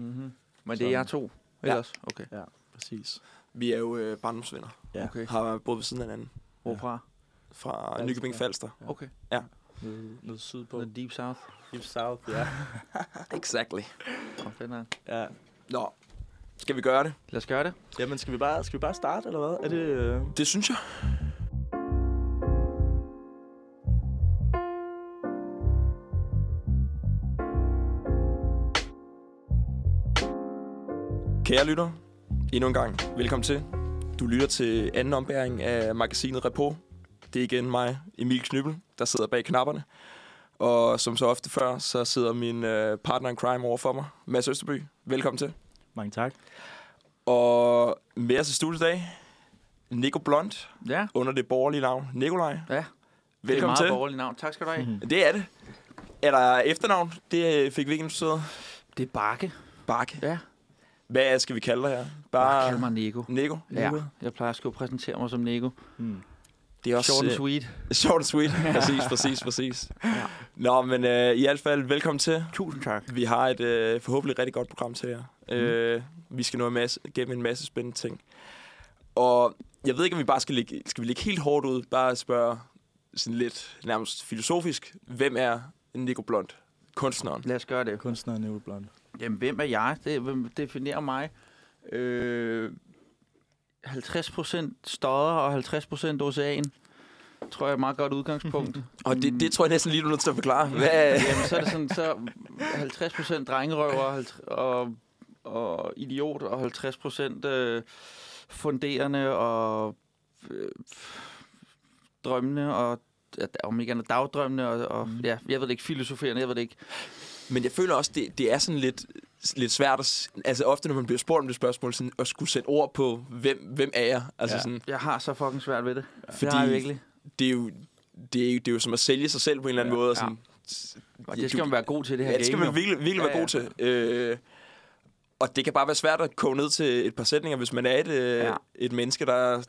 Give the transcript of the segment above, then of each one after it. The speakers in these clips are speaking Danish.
Mm-hmm. Men det er jer to ellers? Okay. Ja, præcis. Vi er jo øh, barndomsvenner. Ja. okay. Har boet ved siden af hinanden. Hvorfra? Fra Falster. Nykøbing Falster. Okay. Nede, nede sydpå. The Deep South. Deep South, ja. Exactly. Nok. ja. Nå, skal vi gøre det? Lad os gøre det. Jamen, skal vi bare, skal vi bare starte, eller hvad? Er det... Øh... Det synes jeg. Kære lytter, endnu en gang velkommen til. Du lytter til anden ombæring af magasinet Repo. Det er igen mig, Emil Knybbel, der sidder bag knapperne. Og som så ofte før, så sidder min øh, partner in crime over for mig, Mads Østerby. Velkommen til. Mange tak. Og med os i studiet i dag, Nico Blond, Ja, under det borgerlige navn Nikolaj. ja. det er Velkommen meget til. borgerligt navn. Tak skal du have. Mhm. Det er det. Er der efternavn? Det fik vi ikke introduceret. Det er Bakke. Bakke. Ja. Hvad skal vi kalde dig her? Bare Bare kald mig Nico. Nico. Ja, jeg plejer at skulle præsentere mig som Nico. Mm. Det er også Short and øh, sweet. short and sweet. præcis, præcis, præcis. Nå, men øh, i hvert fald velkommen til. Tusind tak. Vi har et øh, forhåbentlig rigtig godt program til jer. Mm. Øh, vi skal nå en masse, gennem en masse spændende ting. Og jeg ved ikke, om vi bare skal ligge, skal vi ligge helt hårdt ud. Bare spørge sådan lidt nærmest filosofisk. Hvem er Nico Blond? Kunstneren. Lad os gøre det. Kunstneren Nico Blond. Jamen, hvem er jeg? Det, hvem definerer mig? Øh, 50% stodder og 50% ocean. Tror jeg er et meget godt udgangspunkt. Og det, det tror jeg næsten lige, du er nødt til at forklare. Hvad, Jamen, så er det sådan, så 50% drengerøver og, og, idiot, og 50% øh, funderende og øh, drømmende og om ikke andet dagdrømmende og, og Mm. ja, jeg ved det ikke, filosoferende, jeg ved det ikke. Men jeg føler også, det, det er sådan lidt, lidt svært at... Altså ofte, når man bliver spurgt om det spørgsmål, sådan, at skulle sætte ord på, hvem, hvem er jeg? Altså Ja. sådan, Jeg har så fucking svært ved det. Fordi- det har jeg virkelig. det er, jo, det, er jo, det er jo som at sælge sig selv på en eller anden Ja. måde. Og Ja. sådan, Og det skal man være god til, det her Ja, det skal man virkelig, virkelig være Ja, god til. Øh, og det kan bare være svært at koge ned til et par sætninger, hvis man er et, øh, Ja. et menneske, der er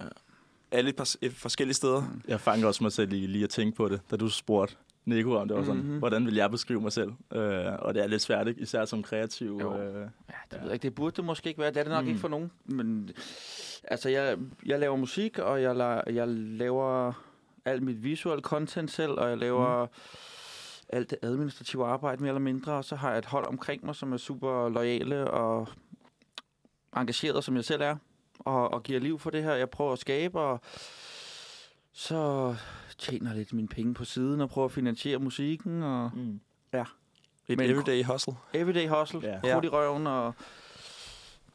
alle et par et forskellige steder. Jeg fangede også mig selv i lige at tænke på det, da du spurgte Nico om det var sådan, Mhm. hvordan vil jeg beskrive mig selv? Øh, og det er lidt svært, ikke? især som kreativ. Jo. Øh, Ja, det ved jeg ikke. Det burde det måske ikke være. Det er det nok Mm. ikke for nogen. Men altså, jeg, jeg laver musik, og jeg, la, jeg laver alt mit visuelle content selv, og jeg laver mm. alt det administrative arbejde mere eller mindre, og så har jeg et hold omkring mig, som er super lojale og engageret, som jeg selv er, og, og giver liv for det her, jeg prøver at skabe, og så tjener lidt mine penge på siden, og prøver at finansiere musikken, og mm. Et Men- everyday hustle. everyday hustle, Ja. ja. krudt i røven, og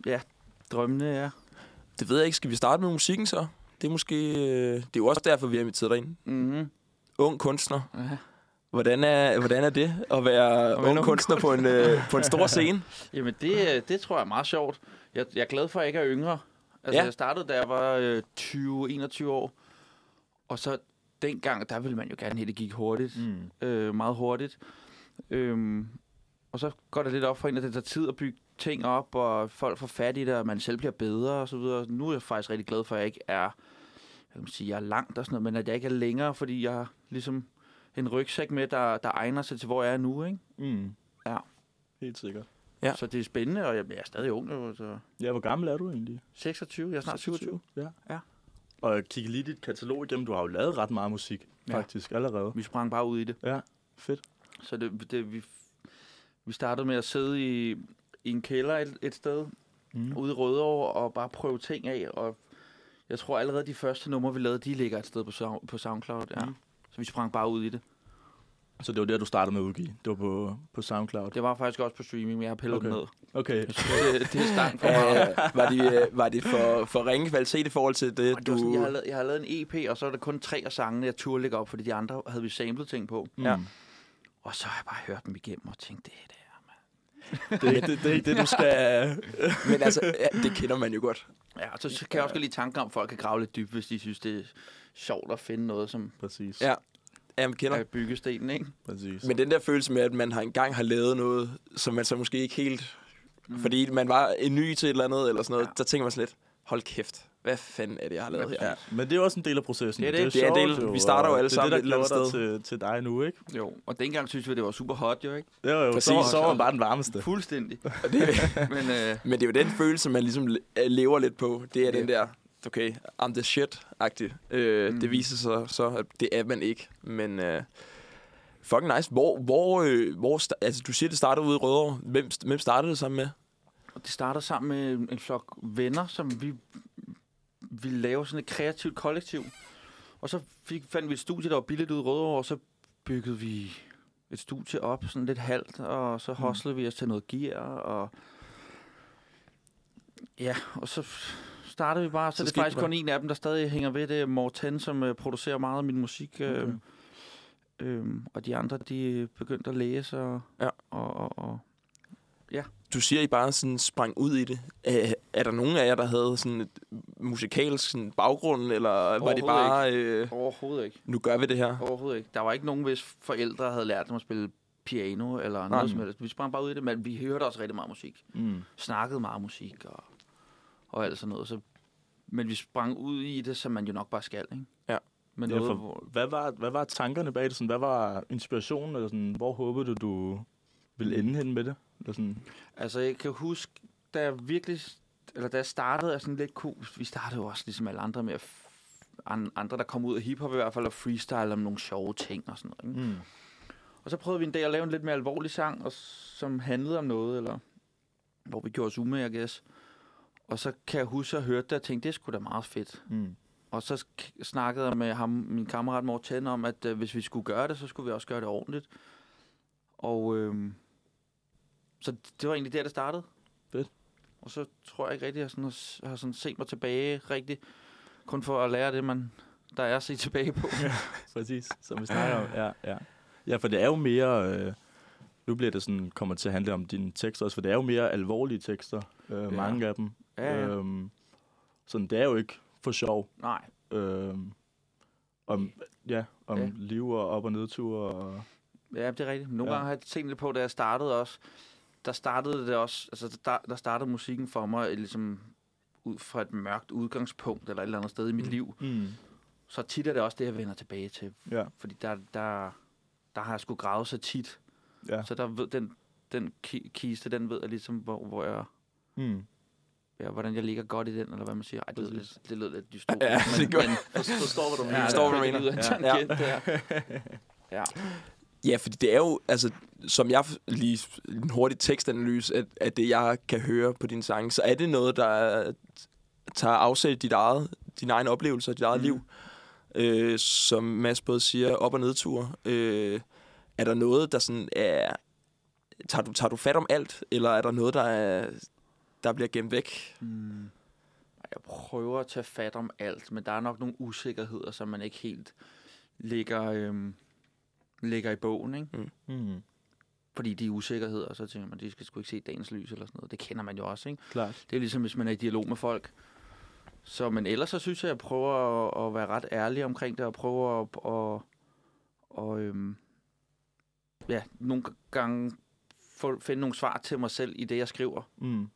ja, drømmene, ja. Det ved jeg ikke. Skal vi starte med musikken så? Det er måske... Øh, det er jo også derfor, vi har inviteret dig ind. Mm-hmm. Ung kunstner. Ja. Hvordan er, hvordan er det at være ung ung kunstner på en, øh, på en stor scene? Jamen, det, det tror jeg er meget sjovt. Jeg, jeg er glad for, at jeg ikke er yngre. Altså, Ja. ja. jeg startede, da jeg var øh, 20-21 år. Og så dengang, der ville man jo gerne have, at det gik hurtigt. Mm. Øh, meget hurtigt. Øhm, og så går det lidt op for en, at det tager tid at bygge ting op, og folk får fat i det, og man selv bliver bedre og så videre. Nu er jeg faktisk rigtig glad for, at jeg ikke er, jeg kan man sige, jeg er langt og sådan noget, men at jeg ikke er længere, fordi jeg har ligesom en rygsæk med, der, der egner sig til, hvor jeg er nu, ikke? Mm. Ja. Helt sikkert. Ja. Så det er spændende, og jeg, jeg er stadig ung, jo, så Ja, hvor gammel er du egentlig? 26, jeg er snart 27. Ja. Ja. Og kigge lige dit katalog igennem. Du har jo lavet ret meget musik, Ja. faktisk, allerede. Vi sprang bare ud i det. Ja, fedt. Så det, det, vi, vi startede med at sidde i, i en kælder et, et sted, Mm. ude i Rødovre, og bare prøve ting af. Og jeg tror allerede, de første numre, vi lavede, de ligger et sted på, på SoundCloud. Ja. Mm. Så vi sprang bare ud i det. Så det var der, du startede med at udgive. Det var på, på SoundCloud. Det var faktisk også på streaming, men jeg har pillet Okay. ned. Okay. Det, det er stang for. Øh, var det, øh, var det for, for ringe kvalitet i forhold til det, det var sådan, du... jeg, har lavet, jeg har lavet en EP, og så er der kun tre af sangene, jeg turde lægge op, fordi de andre havde vi samlet ting på. Mm. Ja. Og så har jeg bare hørt dem igennem og tænkt, det er det her. Det, er ikke- det, det er ikke det, du skal... Men altså, ja, det kender man jo godt. Ja, og så så kan jeg også godt lide tanken om, at folk kan grave lidt dybt, hvis de synes, det er sjovt at finde noget, som Præcis. Ja. Ja, man kender. er byggestenen, ikke? Præcis. Men den der følelse med, at man har engang har lavet noget, som man så måske ikke helt... Mm. Fordi man var en ny til et eller andet, eller sådan noget, Ja. der tænker man sådan lidt, hold kæft. hvad fanden er det, jeg har lavet her? Ja, men det er også en del af processen. Det er det. Det er en del- vi starter jo alle sammen Det et eller er det, der andet gjorde dig til, til dig nu, ikke? Jo, og dengang synes vi, det var super hot, jo ikke? Jo, jo, Præcis. så, så var man bare den varmeste. Fuldstændig. Og det, Men øh, men det er jo den følelse, man ligesom le- lever lidt på. Det er Ja. den der, okay, I'm the shit-agtig. Øh, Mm. Det viser sig så, at det er man ikke. Men øh, fucking nice. Hvor, hvor, øh, hvor altså, du siger, det startede ude i Rødovre. Hvem, hvem startede det sammen med? Og det starter sammen med en flok venner, som vi ville lave sådan et kreativt kollektiv. Og så fik, fandt vi et studie, der var billigt ude i Rødovre, og så byggede vi et studie op, sådan lidt halvt, og så hoslede vi os til noget gear, og ja, og så startede vi bare, så, Så det er faktisk kun en af dem, der stadig hænger ved, det er Morten, som uh, producerer meget af min musik, øh, Okay. øhm, og de andre, de begyndte at læse, og, Ja. og, og, og Du siger, I bare sådan sprang ud i det. Er, er der nogen af jer, der havde sådan et musikalsk sådan baggrund, eller var det bare, øh, overhovedet ikke. nu gør vi det her? Overhovedet ikke. Der var ikke nogen, hvis forældre havde lært dem at spille piano eller Nej. noget som helst. Vi sprang bare ud i det, men vi hørte også rigtig meget musik. Mm. Snakkede meget musik og, og alt sådan noget. Så, men vi sprang ud i det, som man jo nok bare skal, ikke? Ja. Men Ja, noget, for, hvor, hvad, var, hvad var tankerne bag det? Sådan, hvad var inspirationen? Eller sådan, hvor håbede du, du ville ende hen med det? Eller sådan, altså, jeg kan huske, da jeg virkelig... Eller da jeg startede, er sådan lidt cool. Vi startede jo også ligesom alle andre med at andre, der kom ud af hiphop i hvert fald, og freestyle om nogle sjove ting og sådan noget. Ikke? mm. Og så prøvede vi en dag at lave en lidt mere alvorlig sang, og som handlede om noget, eller hvor vi gjorde os umage, I guess. Og så kan jeg huske, at jeg hørte det, og tænkte, det skulle da meget fedt. Mm. Og så snakkede jeg med ham, min kammerat Morten, om, at øh, hvis vi skulle gøre det, så skulle vi også gøre det ordentligt. Og øh, så det var egentlig der, det startede. Fedt. Og så tror jeg ikke rigtig, at jeg sådan har, har sådan set mig tilbage rigtig, kun for at lære det, man, der er at se tilbage på. Præcis, som vi snakker om. Ja, ja. ja, for det er jo mere... Øh, nu bliver det sådan, kommer til at handle om dine tekster også, for det er jo mere alvorlige tekster, øh, Ja. mange af dem. Ja, ja. Øhm, sådan, det er jo ikke for sjov. Nej, Øhm, om, ja, om Ja. liv og op- og nedture. Og, Ja, det er rigtigt. Nogle Ja. gange har jeg tænkt lidt på, da jeg startede også, der startede det også, altså der, der startede musikken for mig ligesom ud fra et mørkt udgangspunkt, eller et eller andet sted i mit Mm. liv. mm, Så tit er det også det, jeg vender tilbage til. ja, Fordi der, der, der har jeg sgu gravet så tit. ja. Så der ved den, den ki- kiste, den ved jeg ligesom, hvor, hvor jeg, Mm. Ja, hvordan jeg ligger godt i den, eller hvad man siger. Ej, det, Præcis. lidt, det lød lidt dystopisk. Ja, det gør- Forstår, hvad du Ja, Forstår, hvad du mener. lyder en Ja. der. Ja. Ja, fordi det er jo, altså, som jeg lige en hurtig tekstanalyse af, af det, jeg kan høre på dine sange, så er det noget, der tager afsæt i dit eget, dine egne oplevelser, dit eget Mm. mm. liv. Øh, som Mads både siger, op- og nedture. Øh, er der noget, der sådan er... Tager du, tager du fat om alt, eller er der noget, der, er, der bliver gemt væk? Mm. Jeg prøver at tage fat om alt, men der er nok nogle usikkerheder, som man ikke helt ligger, øhm, ligger i bogen, ikke? Mm. Fordi de er usikkerheder, så tænker man, de skal sgu ikke se dagens lys eller sådan noget. Det kender man jo også, ikke? Klart. Det er ligesom, hvis man er i dialog med folk. Så, men ellers så synes jeg, at jeg prøver at, at være ret ærlig omkring det, og prøver at, at, og, øhm, ja, nogle gange få, finde nogle svar til mig selv i det, jeg skriver. Mm.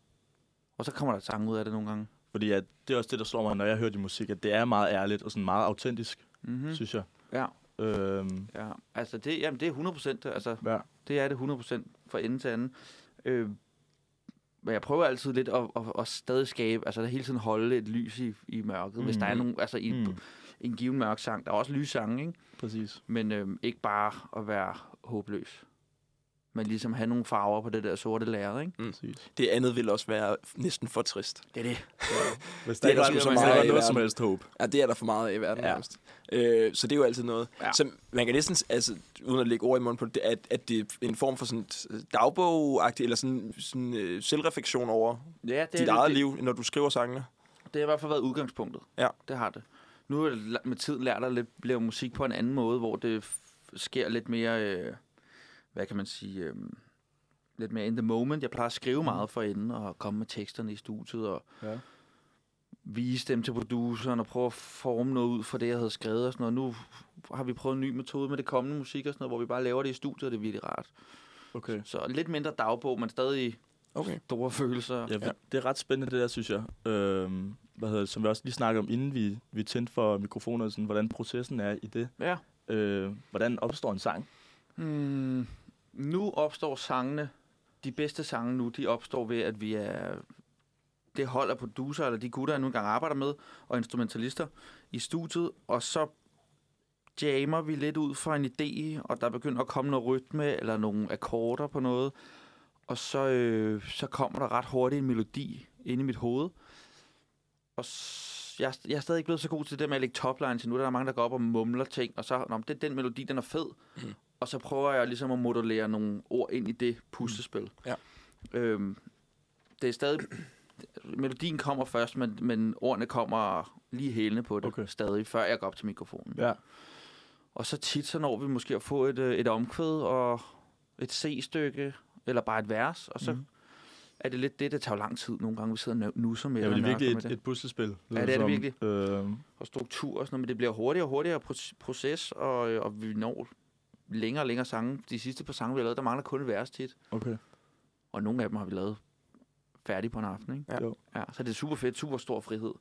Og så kommer der sange ud af det nogle gange. Fordi at det er også det, der slår mig, når jeg hører din musik, at det er meget ærligt og sådan meget autentisk, Mm. mm. synes jeg. Ja, Øhm, ja. Altså, det, jamen, det er 100 procent. Altså, ja. det er det 100 procent fra ende til anden. Øh, men jeg prøver altid lidt at, at, at stadig skabe, altså hele tiden holde et lys i, i mørket. Mm. Hvis der er Mhm. nogen, altså i mm. en given mørk sang, der er også lyssange, ikke? Præcis. Men øh, ikke bare at være håbløs. Men ligesom have nogle farver på det der sorte lærred, ikke? Præcis. Det andet vil også være næsten for trist. Det er det. Hvis Det er der hvis så der meget var af noget som helst håb. Ja, det er der for meget af i verden Ja. ja. øh, Så det er jo altid noget. Ja. Ja. Så man kan næsten, altså, uden at lægge ord i munden på det, at, at det er en form for sådan dagbog eller sådan, sådan uh, selvreflektion over Ja, det dit er eget det, liv, når du skriver sangene. Det har i hvert fald været udgangspunktet. Ja. Det har det. Nu har jeg med tiden lært at lidt lave musik på en anden måde, hvor det sker lidt mere, øh, hvad kan man sige, øh, lidt mere in the moment. Jeg plejer at skrive meget for enden og komme med teksterne i studiet og Ja. vise dem til produceren og prøve at forme noget ud fra det, jeg havde skrevet og sådan noget. Nu har vi prøvet en ny metode med det kommende musik og sådan noget, hvor vi bare laver det i studiet, og det er virkelig rart. Okay. Så lidt mindre dagbog, men stadig Okay. store følelser. Ja, Ja. det er ret spændende, det der, synes jeg. Øhm, hvad hedder det, som vi også lige snakkede om, inden vi, vi tændte for mikrofoner, sådan, hvordan processen er i det. Ja. Øh, hvordan opstår en sang? Hmm, nu opstår sangene, de bedste sange nu, de opstår ved, at vi er det hold af producer, eller de gutter, jeg nu engang arbejder med, og instrumentalister i studiet, og så jammer vi lidt ud fra en idé, og der begynder at komme noget rytme, eller nogle akkorder på noget, og så, øh, så kommer der ret hurtigt en melodi ind i mit hoved. Og jeg, jeg er stadig ikke blevet så god til det med at lægge toplines endnu. Der er mange, der går op og mumler ting, og så, Nå, det er den melodi, den er fed. Mm. Og så prøver jeg ligesom at modellere nogle ord ind i det puslespil. Ja. Øhm, det er stadig... Melodien kommer først, men, men ordene kommer lige hælende på det Okay. stadig, før jeg går op til mikrofonen. Ja. Og så tit, så når vi måske at få et, øh, et omkvæd og et C-stykke, eller bare et vers, og så mm. er det lidt det, der tager lang tid nogle gange, vi sidder og nusser med Ja, det. er virkelig et, et puslespil. Ja, det er det virkelig. Øh, og struktur og sådan noget, men det bliver hurtigere og hurtigere proc- proces, og, øh, og vi når længere og længere sange. De sidste par sange, vi har lavet, der mangler kun et vers tit, okay. og nogle af dem har vi lavet færdig på en aften, ikke? Ja. Jo. Ja, så det er super fedt, super stor frihed.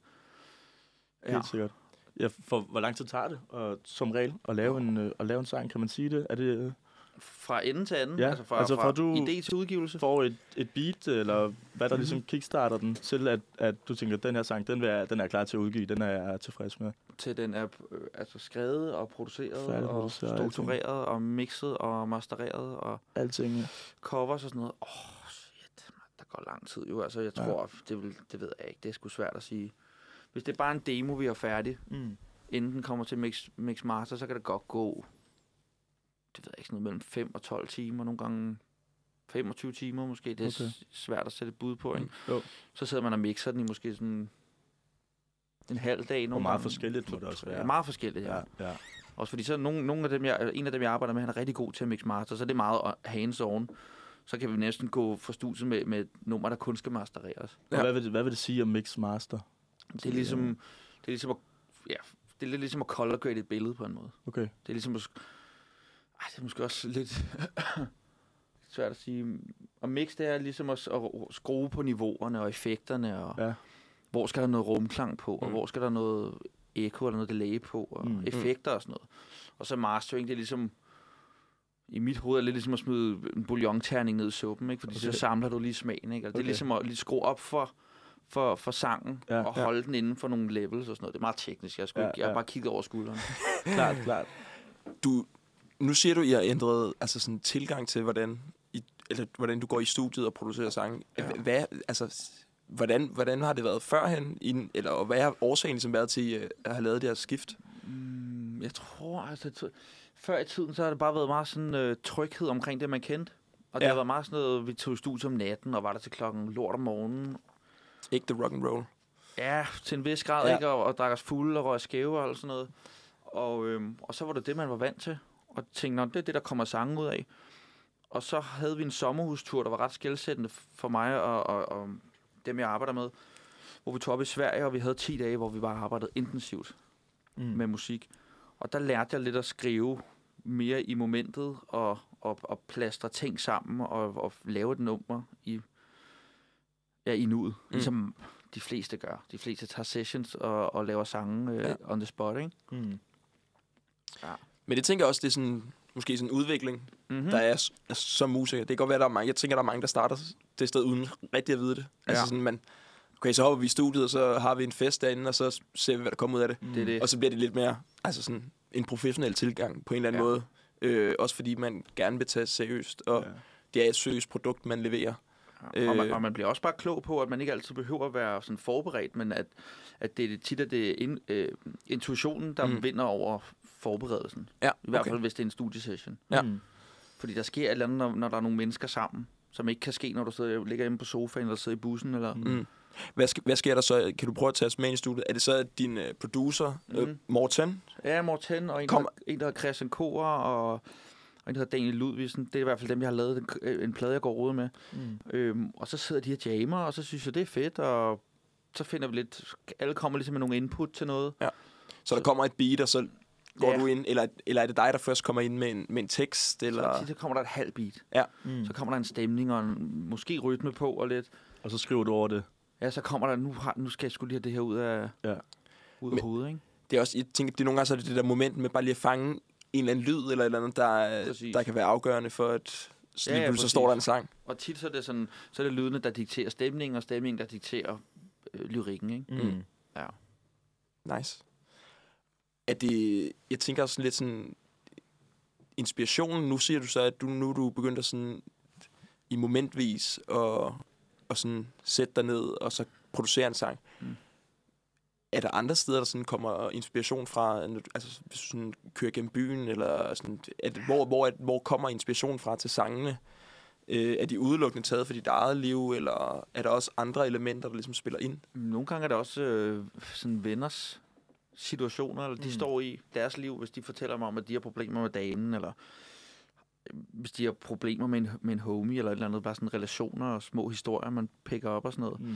Ja. Helt sikkert. Ja, for hvor lang tid tager det, og, som regel, at lave, en, øh, at lave en sang? Kan man sige det? Er det øh, Fra ende til anden, Ja, altså fra, altså fra, fra du- idé til udgivelse. får et, et beat, eller hvad der Mhm. ligesom kickstarter den, til at, at du tænker, den her sang, den, vil jeg, den er klar til at udgive, den er jeg tilfreds med. til den er øh, altså skrevet og produceret og Færdigproduceret, alting. struktureret og mixet og mastereret og Alting. ja. covers og sådan noget. Åh, oh, shit, man, der går lang tid jo. Altså, jeg Ja. tror, det, vil, det ved jeg ikke. Det er sgu svært at sige. Hvis det er bare en demo, vi har færdig, Mm. inden den kommer til Mix, Mix Master, så kan det godt gå, det ved jeg ikke, sådan noget mellem 5 og 12 timer, nogle gange 25 timer måske. Det er Okay. svært at sætte et bud på, ikke? Jo. Så sidder man og mixer den i måske sådan en halv dag. Og Nogle meget gange. forskelligt må det også Ja, være. meget forskelligt, ja. Ja, ja. Også fordi så nogle, nogle af dem, jeg, en af dem, jeg arbejder med, han er rigtig god til at mix master, så det er meget hands-on. Så kan vi næsten gå fra studiet med, med et nummer, der kun skal mastereres. Og Ja. hvad, vil det, hvad vil det sige om Mix Master? Det er ligesom, det er ligesom at, ja, det er lidt ligesom at color grade et billede på en måde. Okay. Det er ligesom at, ej, det er måske også lidt svært at sige. Og mix, det er ligesom at, at skrue på niveauerne og effekterne, og Ja. hvor skal der noget rumklang på, og Mm. hvor skal der noget echo eller noget delay på, og Mm. effekter og sådan noget. Og så mastering, det er ligesom, i mit hoved er det lidt ligesom at smide en bouillonterning ned i suppen, ikke? fordi okay. Okay. så samler du lige smagen. Ikke? Og det er Okay. ligesom at lige skrue op for, for, for sangen, Ja. ja. og Ja. holde den inden for nogle levels og sådan noget. Det er meget teknisk. Jeg, skulle, Ja, ja, jeg har ja. bare kigget over skulderen. klart, klart. Du, nu siger du, at I har ændret altså sådan, tilgang til, hvordan, I, eller, hvordan du går i studiet og producerer sange. Ja. Hvad, altså, hvordan, hvordan har det været førhen? I, den- eller, og hvad har årsagen ligesom været til øh, at have lavet det her skift? Mm, jeg tror, altså... Før i tiden, så har det bare været meget sådan øh, tryghed omkring det, man kendte. Og det Ja. har været meget sådan noget, vi tog i studiet om natten, og var der til klokken lort om morgenen. Ikke the rock and roll. Ja, til en vis grad, Ja. ikke? Og, og drak os fulde og røg skæve og sådan noget. Og, øhm, og så var det det, man var vant til. Og tænkte, "Nå, det er det, der kommer sange ud af. Og så havde vi en sommerhustur, der var ret skældsættende for mig og, og, og dem, jeg arbejder med. Hvor vi tog op i Sverige, og vi havde 10 dage, hvor vi bare arbejdede intensivt Mm. med musik. Og der lærte jeg lidt at skrive mere i momentet, og, og, og plastre ting sammen, og, og lave et nummer i, ja, i nuet. Mm. Ligesom de fleste gør. De fleste tager sessions og, og laver sange øh, Ja. ja. on the spot, ikke? Mm. Men det tænker jeg også, det er sådan, måske sådan en udvikling, Mm-hmm. mm. der er er som musiker. Det kan godt være, der er mange, jeg tænker, der er mange, der starter det sted uden rigtig at vide det. Altså Ja. sådan, man, okay, så hopper vi i studiet, og så har vi en fest derinde, og så ser vi, hvad der kommer ud af det. Det er det. Og så bliver det lidt mere, altså sådan en professionel tilgang på en eller anden Ja. måde. Øh, også fordi man gerne vil tage seriøst, og Ja. det er et seriøst produkt, man leverer. Ja, og, man, Øh. og man bliver også bare klog på, at man ikke altid behøver at være sådan forberedt, men at, at det er tit at det er in, øh, intuitionen, der Mm. mm. vinder over forberedelsen. Ja, I hvert okay. fald, hvis det er en studiesession. Ja. Mm. Fordi der sker et eller andet, når, når der er nogle mennesker sammen, som ikke kan ske, når du sidder, ligger inde på sofaen, eller sidder i bussen. Eller, Mm. Mm. Hvad, sk- hvad sker der så? Kan du prøve at tage os med ind i studiet? Er det så din uh, producer, mm. øh, Mhm. Morten? Ja, Morten, og en, Kom- der, en der hedder Christian Korer, og, og en der hedder Daniel Ludvigsen. Det er i hvert fald dem, jeg har lavet en, øh, en plade, jeg går rode med. Mm. Øhm, og så sidder de og jammer, og så synes jeg, det er fedt, og så finder vi lidt... Alle kommer ligesom med nogle input til noget. Så der kommer et beat, og så går Ja. du ind, eller, eller er det dig, der først kommer ind med en, med en tekst? Eller... Så så kommer der et halvt beat. Mm. Så kommer der en stemning og en, måske rytme på og lidt. Og så skriver du over det. Ja, så kommer der, nu, har, nu skal jeg skulle lige have det her ud af, Ja. ud af Men- hovedet, ikke? Det er også, jeg tænker, det er nogle gange så er det det der moment med bare lige at fange en eller anden lyd, eller eller andet, der, Præcis. der kan være afgørende for, at så, Ja, lige ja, pludselig så står der en sang. Og tit så er det sådan, så er det lydene, der dikterer stemningen, og stemningen, der dikterer øh, lyrikken, ikke? Mm. Ja. Nice. Er det, jeg tænker også lidt sådan, inspirationen, nu siger du så, at du, nu er du begyndt at sådan, i momentvis, og, og sådan sætte dig ned, og så producere en sang. Mm. Er der andre steder, der sådan kommer inspiration fra, altså hvis du sådan kører gennem byen, eller sådan, det, hvor, hvor, er- hvor kommer inspirationen fra til sangene? Øh, er de udelukkende taget for dit eget liv, eller er der også andre elementer, der ligesom spiller ind? Nogle gange er det også øh, sådan venners situationer, eller de Mm. står i deres liv, hvis de fortæller mig om, at de har problemer med damen, eller øh, hvis de har problemer med en, med en homie, eller et eller andet, bare sådan relationer og små historier, man picker op og sådan noget. Mm.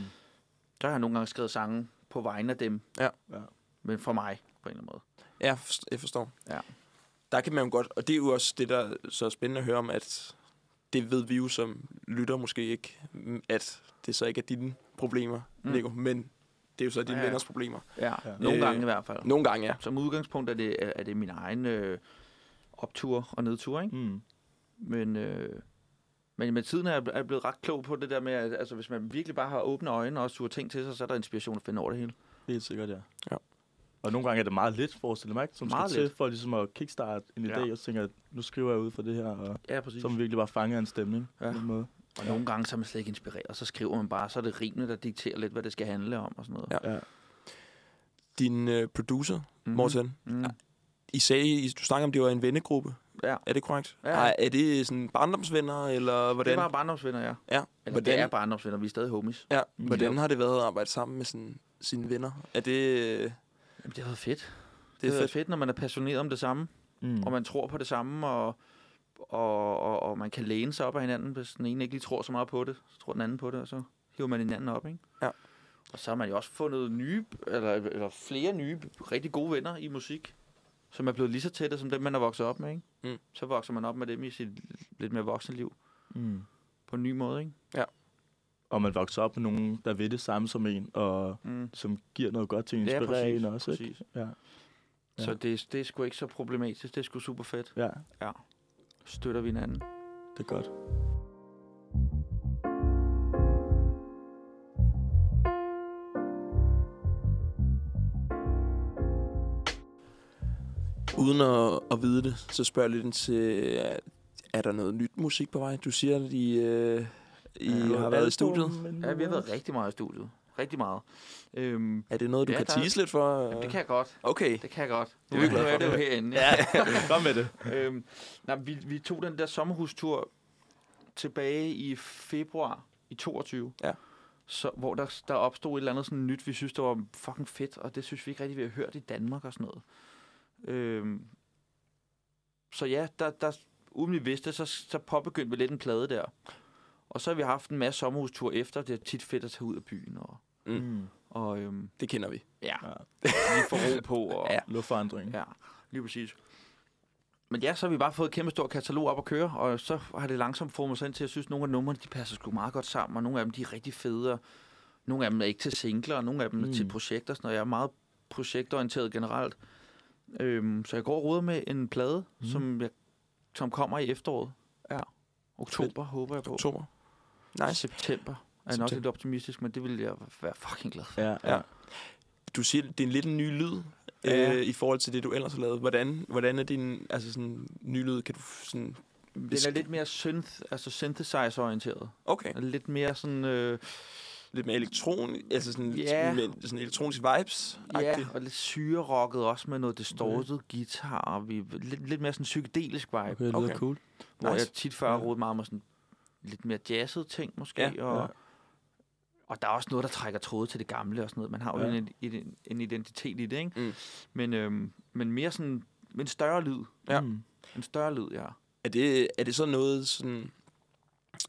Der har jeg nogle gange skrevet sange på vegne af dem, Ja. men for mig, på en eller anden måde. Ja, jeg forstår. Ja. Der kan man jo godt, og det er jo også det, der er så spændende at høre om, at det ved vi jo som lytter måske ikke, at det så ikke er dine problemer, mm. Mm. Nico, men det er jo så dine Ja, venners problemer. Ja, nogle Øh, gange i hvert fald. Nogle gange, ja. Som udgangspunkt er det, er det min egen øh, optur og nedtur, ikke? Mm. Men, øh, men med tiden er jeg, er jeg blevet ret klog på det der med, at altså, hvis man virkelig bare har åbne øjne og suger ting til sig, så er der inspiration at finde over det hele. Helt sikkert, ja. Ja. Og nogle gange er det meget lidt, forestiller mig, ikke? Som Meget skal til lidt. for ligesom at kickstarte en idé, Ja. og så tænker jeg, nu skriver jeg ud for det her, og Ja, præcis. så man virkelig bare fanget af en stemning Ja. på den måde. Og nogle gange så er man slet ikke inspireret, så skriver man bare, så er det rimene, der dikterer lidt, hvad det skal handle om og sådan noget. Ja. Ja. Din øh, producer, Mhm. Morten, Mm. I sagde, I- du snakker om, det var en vennegruppe. Ja. Er det korrekt? Ja. Ej, er det sådan barndomsvenner, eller hvordan? Det var barndomsvenner, ja. ja. Eller hvordan, det er barndomsvenner, vi er stadig homies. ja. Hvordan har det været at arbejde sammen med sådan, sine venner? Er det... øh, Jamen, det har været fedt. Det Det er har været fedt. fedt, når man er passioneret om det samme, Mm. og man tror på det samme, og, og, og, og man kan læne sig op af hinanden, hvis den ene ikke lige tror så meget på det, så tror den anden på det, og så hiver man hinanden op, ikke? Ja. Og så har man jo også fundet nye, eller, eller flere nye, rigtig gode venner i musik, som er blevet lige så tætte som dem, man er vokset op med, ikke? Mm. Så vokser man op med dem i sit lidt mere voksne liv, Mm. på en ny måde, ikke? Og man vokser op med nogen, der ved det samme som en, og Mm. som giver noget godt til en, Ja, inspirerer præcis, en også, ikke? præcis. Ja. Så Ja. det, det er sgu ikke så problematisk, det er sgu super fedt. ja, Støtter vi hinanden. det er godt. Uden at, at vide det, så spørger jeg lidt ind til, er- er der noget nyt musik på vej? Du siger, at I, øh, I Ja, har været i studiet. Ja, vi har været rigtig meget i studiet. Rigtig meget. Øhm, Er det noget, du Ja, kan der- tease lidt for? jamen, det kan jeg godt. Okay. Det kan jeg godt. Det er Nu er for. det jo herinde. Ja, kom med det. øhm, nej, vi, vi tog den der sommerhustur tilbage i februar i 22. Ja. Så, hvor der, der opstod et eller andet sådan nyt, vi synes, det var fucking fedt, og det synes vi ikke rigtig, vi har hørt i Danmark og sådan noget. Øhm, så ja, der, der, uden vi vidste, så, så påbegyndte vi lidt en plade der. Og så har vi haft en masse sommerhustur efter. Det er tit fedt at tage ud af byen. Og, Mm. Mm. og øhm, Det kender vi. ja, Ja. lige få ro på. Og, Ja. Luftforandring. Ja, lige præcis. Men ja, så har vi bare fået et kæmpe stort katalog op at køre, og så har det langsomt formet sig ind til, at jeg synes, at nogle af numrene, de passer sgu meget godt sammen, og nogle af dem, de er rigtig fede, og nogle af dem er ikke til singler, og nogle af dem er Mm. til projekter, sådan noget. Jeg er meget projektorienteret generelt. Øhm, så jeg går og med en plade, Mm. mm. som, jeg, som kommer i efteråret. Ja. Oktober, håber jeg på. Oktober. Nice. September. Er nok September. lidt optimistisk, men det vil jeg være fucking glad for. Ja, Ja. ja. Du siger, det er en lidt en ny lyd Ja. øh, i forhold til det, du ellers har lavet. Hvordan, hvordan er din altså sådan, ny lyd? Kan du sådan... Den er lidt mere synth, altså synthesizer-orienteret. Okay. Lidt mere sådan... Øh, Lidt mere elektron, altså sådan, Ja. med sådan elektronisk vibes Ja, og lidt syrerocket også med noget distorted Mhm. guitar. Og vi, lidt, lidt mere sådan psykedelisk vibe. Okay, det lyder Okay. cool. Hvor Nice. jeg tit før har rodet meget med sådan lidt mere jazzet ting måske. Ja, og, ja. og der er også noget, der trækker tråde til det gamle og sådan noget. Man har jo Ja. en, en, en identitet i det, ikke? Mm. Men, øhm, men mere sådan en større lyd. Ja. Mm. En større lyd, ja. Er det, er det så noget, sådan,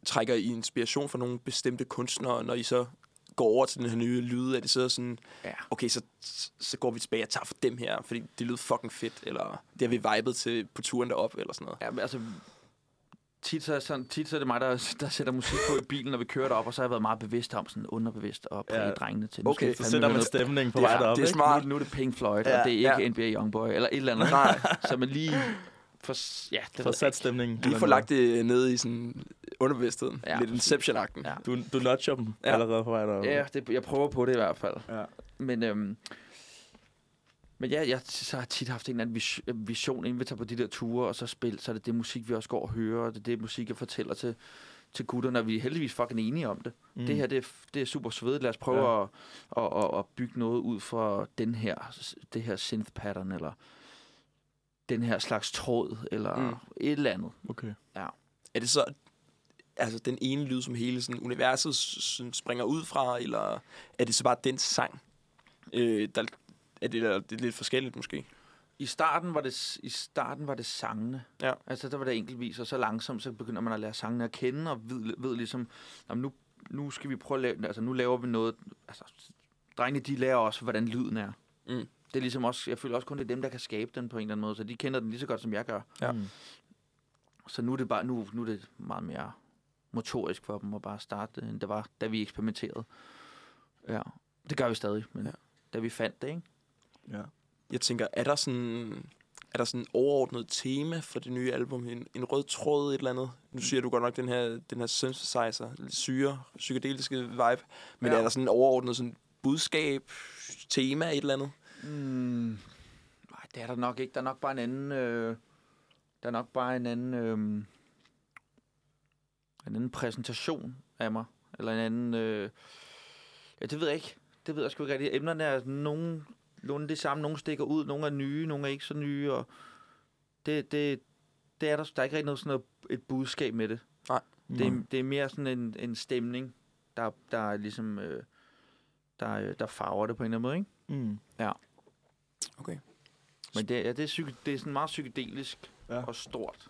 trækker I inspiration fra nogle bestemte kunstnere, når I så går over til den her nye lyd? Er det så sådan, Ja. okay, så, så går vi tilbage og tager for dem her, fordi det lyder fucking fedt, eller det har vi vibet til på turen derop, eller sådan noget? Ja, men altså, tit så, er sådan, tit så er det mig, der, der sætter musik på i bilen, når vi kører derop, og så har jeg været meget bevidst om, sådan underbevidst, og præge Ja. drengene til. Okay, Så sætter man stemning på vej derop, det er smart. Nu, nu er det Pink Floyd, Ja, og det er ikke ja. NBA Youngboy, eller et eller andet. Nej. så man lige... For, ja, det For sat stemningen. Lige få lagt det ned i sådan underbevidstheden. Ja, Lidt præcis. Inception-agten. Ja. Du, du nudger dem Ja. ja. allerede på vej derop. Ja, det, jeg prøver på det i hvert fald. ja. Men, øhm, men ja, jeg så har tit haft en eller anden vis- vision, inden vi tager på de der ture, og så spil, så er det det musik, vi også går og hører, og det er det musik, jeg fortæller til, til gutterne, og vi er heldigvis fucking enige om det. Mm. Det her, det er, det er super svedigt. Lad os prøve Ja. ja. at, at, at, at bygge noget ud fra den her, det her synth pattern, eller den her slags tråd, eller Mm. et eller andet. Okay. Er det så altså den ene lyd, som hele sådan, universet springer ud fra, eller er det så bare den sang? Øh, der, er det, er det lidt forskelligt måske? I starten var det, i starten var det sangene. Ja. Altså, der var det enkeltvis, og så langsomt, så begynder man at lære sangene at kende, og ved, ved ligesom, jamen, nu, nu skal vi prøve at lave, altså nu laver vi noget, altså, drengene, de lærer også, hvordan lyden er. Mm. Det er ligesom også, jeg føler også kun, det er dem, der kan skabe den på en eller anden måde, så de kender den lige så godt, som jeg gør. Ja. Mm. Så nu er det bare, nu, nu er det meget mere motorisk for dem at bare starte det, end det var, da vi eksperimenterede. Ja, det gør vi stadig, men ja. da vi fandt det, ikke? Ja. Jeg tænker, er der sådan er der sådan en overordnet tema for det nye album? En, en rød tråd, et eller andet? Nu siger du godt nok den her, den her synthesizer, syre, psykedeliske vibe. Men ja. Ja. er der sådan en overordnet sådan budskab, tema, et eller andet? Mm, nej, det er der nok ikke. Der er nok bare en anden... Øh, der er nok bare en anden... Øh, en anden præsentation af mig. Eller en anden... Øh, ja, det ved jeg ikke. Det ved jeg sgu ikke rigtigt. Emnerne er nogen, nogen det samme. Nogle stikker ud, nogle er nye, nogle er ikke så nye. Og det, det, det er der, der er ikke rigtig noget sådan noget, et budskab med det. Mm. Det, er, det er mere sådan en, en stemning, der, der er ligesom... Øh, der, der farver det på en eller anden måde, ikke? Mm. Okay. Men det, ja, det, er, psyke, det er sådan meget psykedelisk Ja. og stort.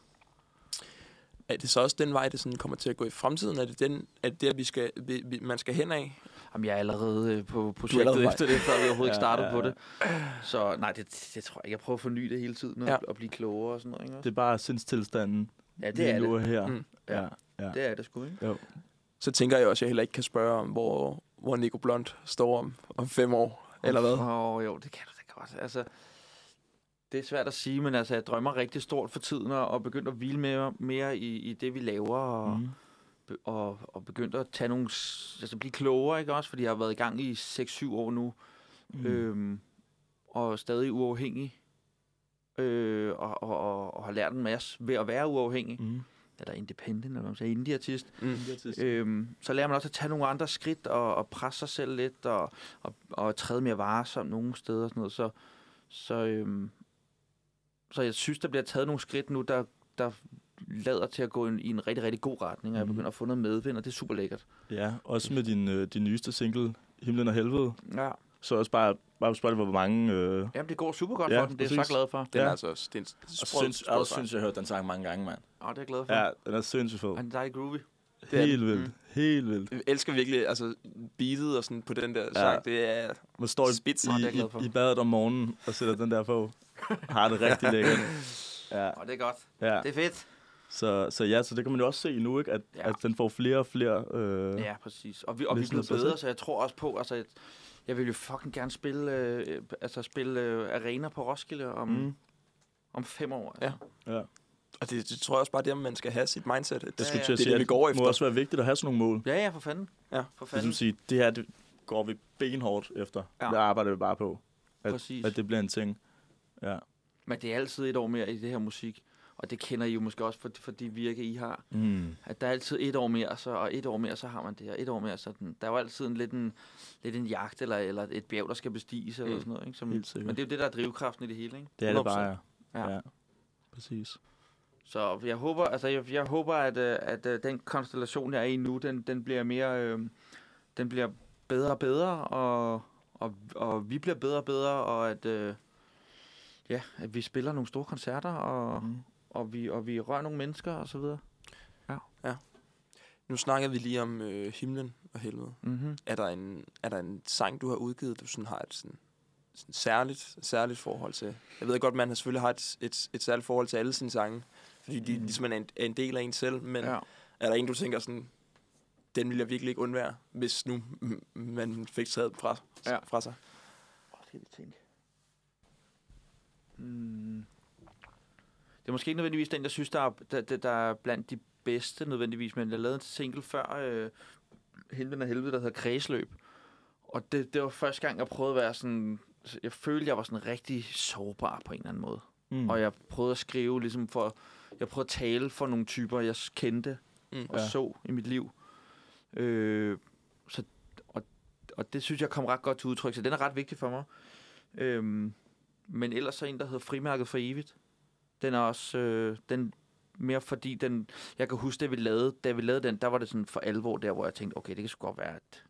Er det så også den vej, det sådan kommer til at gå i fremtiden? Er det, den, er det der, vi skal, vi, vi, man skal hen af? Jamen, jeg er allerede øh, på projektet allerede efter det, før vi overhovedet ikke Ja, startede ja, på ja. det. Så nej, det, det tror jeg ikke. Jeg prøver at forny det hele tiden og, Ja. og blive klogere og sådan noget. Ikke? Det er bare sindstilstanden ja, det lige er nu det. her. Mm. Ja. Ja. ja. Det er det sgu, ikke? Jo. Så tænker jeg også, at jeg heller ikke kan spørge om, hvor, hvor Nico Blond står om, om fem år, eller hvad? Åh, oh, jo, det kan du da godt. Altså, det er svært at sige, men altså, jeg drømmer rigtig stort for tiden og, og begyndt at hvile mere, mere i, i det, vi laver. Og, Mm. Og, og begyndt at tage nogle, altså blive klogere, ikke også? Fordi jeg har været i gang i 6-7 år nu. Mm. øhm, og stadig uafhængig. Øh, og, og, og, og har lært en masse ved at være uafhængig. Mm. Mm. Eller independent, eller hvad man siger, indie-artist. Mm. Øhm, så lærer man også at tage nogle andre skridt og, og presse sig selv lidt og, og, og træde mere varsomt nogle steder og sådan noget. Så, så, øhm, så jeg synes, der bliver taget nogle skridt nu, der, der lader til at gå i en rigtig, rigtig god retning, og jeg Mhm. begynder at få noget medvind, og det er super lækkert. Ja, også med din, øh, din nyeste single, Himlen og Helvede. Ja. Så også bare, bare Spotify, hvor mange... Øh, Jamen, det går super godt Ja, for den, det er jeg så glad for. Den Ja. er altså også, det er en og sprød, synes, sprød jeg synes, jeg har hørt den sang mange gange, mand. Ja, det er jeg glad for. Ja, den er sindssygt fed. Han er dejlig groovy. Det er Helt den. vildt. Mm. Helt vildt. Jeg elsker virkelig, altså, beatet og sådan på den der sang, det er... Man står i, er jeg i, for. i, i badet om morgenen og sætter den der på. Har det rigtig lækkert. Ja, Og det er godt. ja. Det er fedt. Så, så ja, så det kan man jo også se nu, ikke? At, Ja. at den får flere og flere... Øh, Ja, præcis. Og vi, og vi er blevet bedre, så jeg tror også på, altså, at jeg vil jo fucking gerne spille, øh, altså spille øh, arena på Roskilde om, Mm. om fem år. Altså. ja. Og det, det tror jeg også bare, der man skal have sit mindset. Det, Det skulle ja. til at Det er det, vi at går det må efter. også være vigtigt at have sådan nogle mål. Ja, ja, for fanden. Ja. For Det fanden. vil sige, det her det går vi benhårdt efter. Ja. Ja. Det arbejder vi bare på. At, Præcis. at det bliver en ting. Ja. Men det er altid et år mere i det her musik. Og det kender I jo måske også for, for de virke, I har. Mm. At der er altid et år mere, så, og et år mere, så har man det, og et år mere, så den, der er jo altid en, lidt, en, lidt en jagt, eller, eller et bjerg, der skal bestiges, eller Mm. sådan noget. Ikke? Som, men det er jo det, der er drivkraften i det hele. Ikke? Det er det 100%. bare, ja. Ja. ja. Præcis. Så jeg håber, altså jeg, jeg håber, at, øh, at, at den konstellation, jeg er i nu, den, den bliver mere, øh, den bliver bedre og bedre, og, og, og vi bliver bedre og bedre, og at, øh, ja, at vi spiller nogle store koncerter, og, Mm. Og, vi, og vi rører nogle mennesker, og så videre. Nu snakkede vi lige om øh, himlen og helvede. Mm-hmm. Er der, en, er der en sang, du har udgivet, du sådan har et sådan, sådan særligt, særligt forhold til? Jeg ved godt, man har selvfølgelig har et, et, et særligt forhold til alle sine sange, fordi de Mm. ligesom er en, er en del af en selv, men Ja. er der en, du tænker sådan, den vil jeg virkelig ikke undvære, hvis nu man fik taget fra, Ja. fra sig? Åh, skal vi tænke. Mm. Det er måske ikke nødvendigvis den, jeg synes, der er, der, der, der er blandt de bedste nødvendigvis, men jeg lavede en single før øh, Helvede og Helvede, der hedder Kredsløb. Og det, det var første gang, jeg prøvede at være sådan... Jeg følte, jeg var sådan rigtig sårbar på en eller anden måde. Mm. Og jeg prøvede at skrive ligesom for... Jeg prøvede at tale for nogle typer, jeg kendte Mm. og Ja. så i mit liv. Øh, så, og, og det synes jeg kom ret godt til udtryk, så den er ret vigtig for mig. Øhm, men ellers så en, der hedder Frimærket for evigt. Den er også... Øh, den mere fordi den... Jeg kan huske, da vi lavede, da vi lavede den, der var det sådan for alvor der, hvor jeg tænkte, okay, det kan sgu godt være, at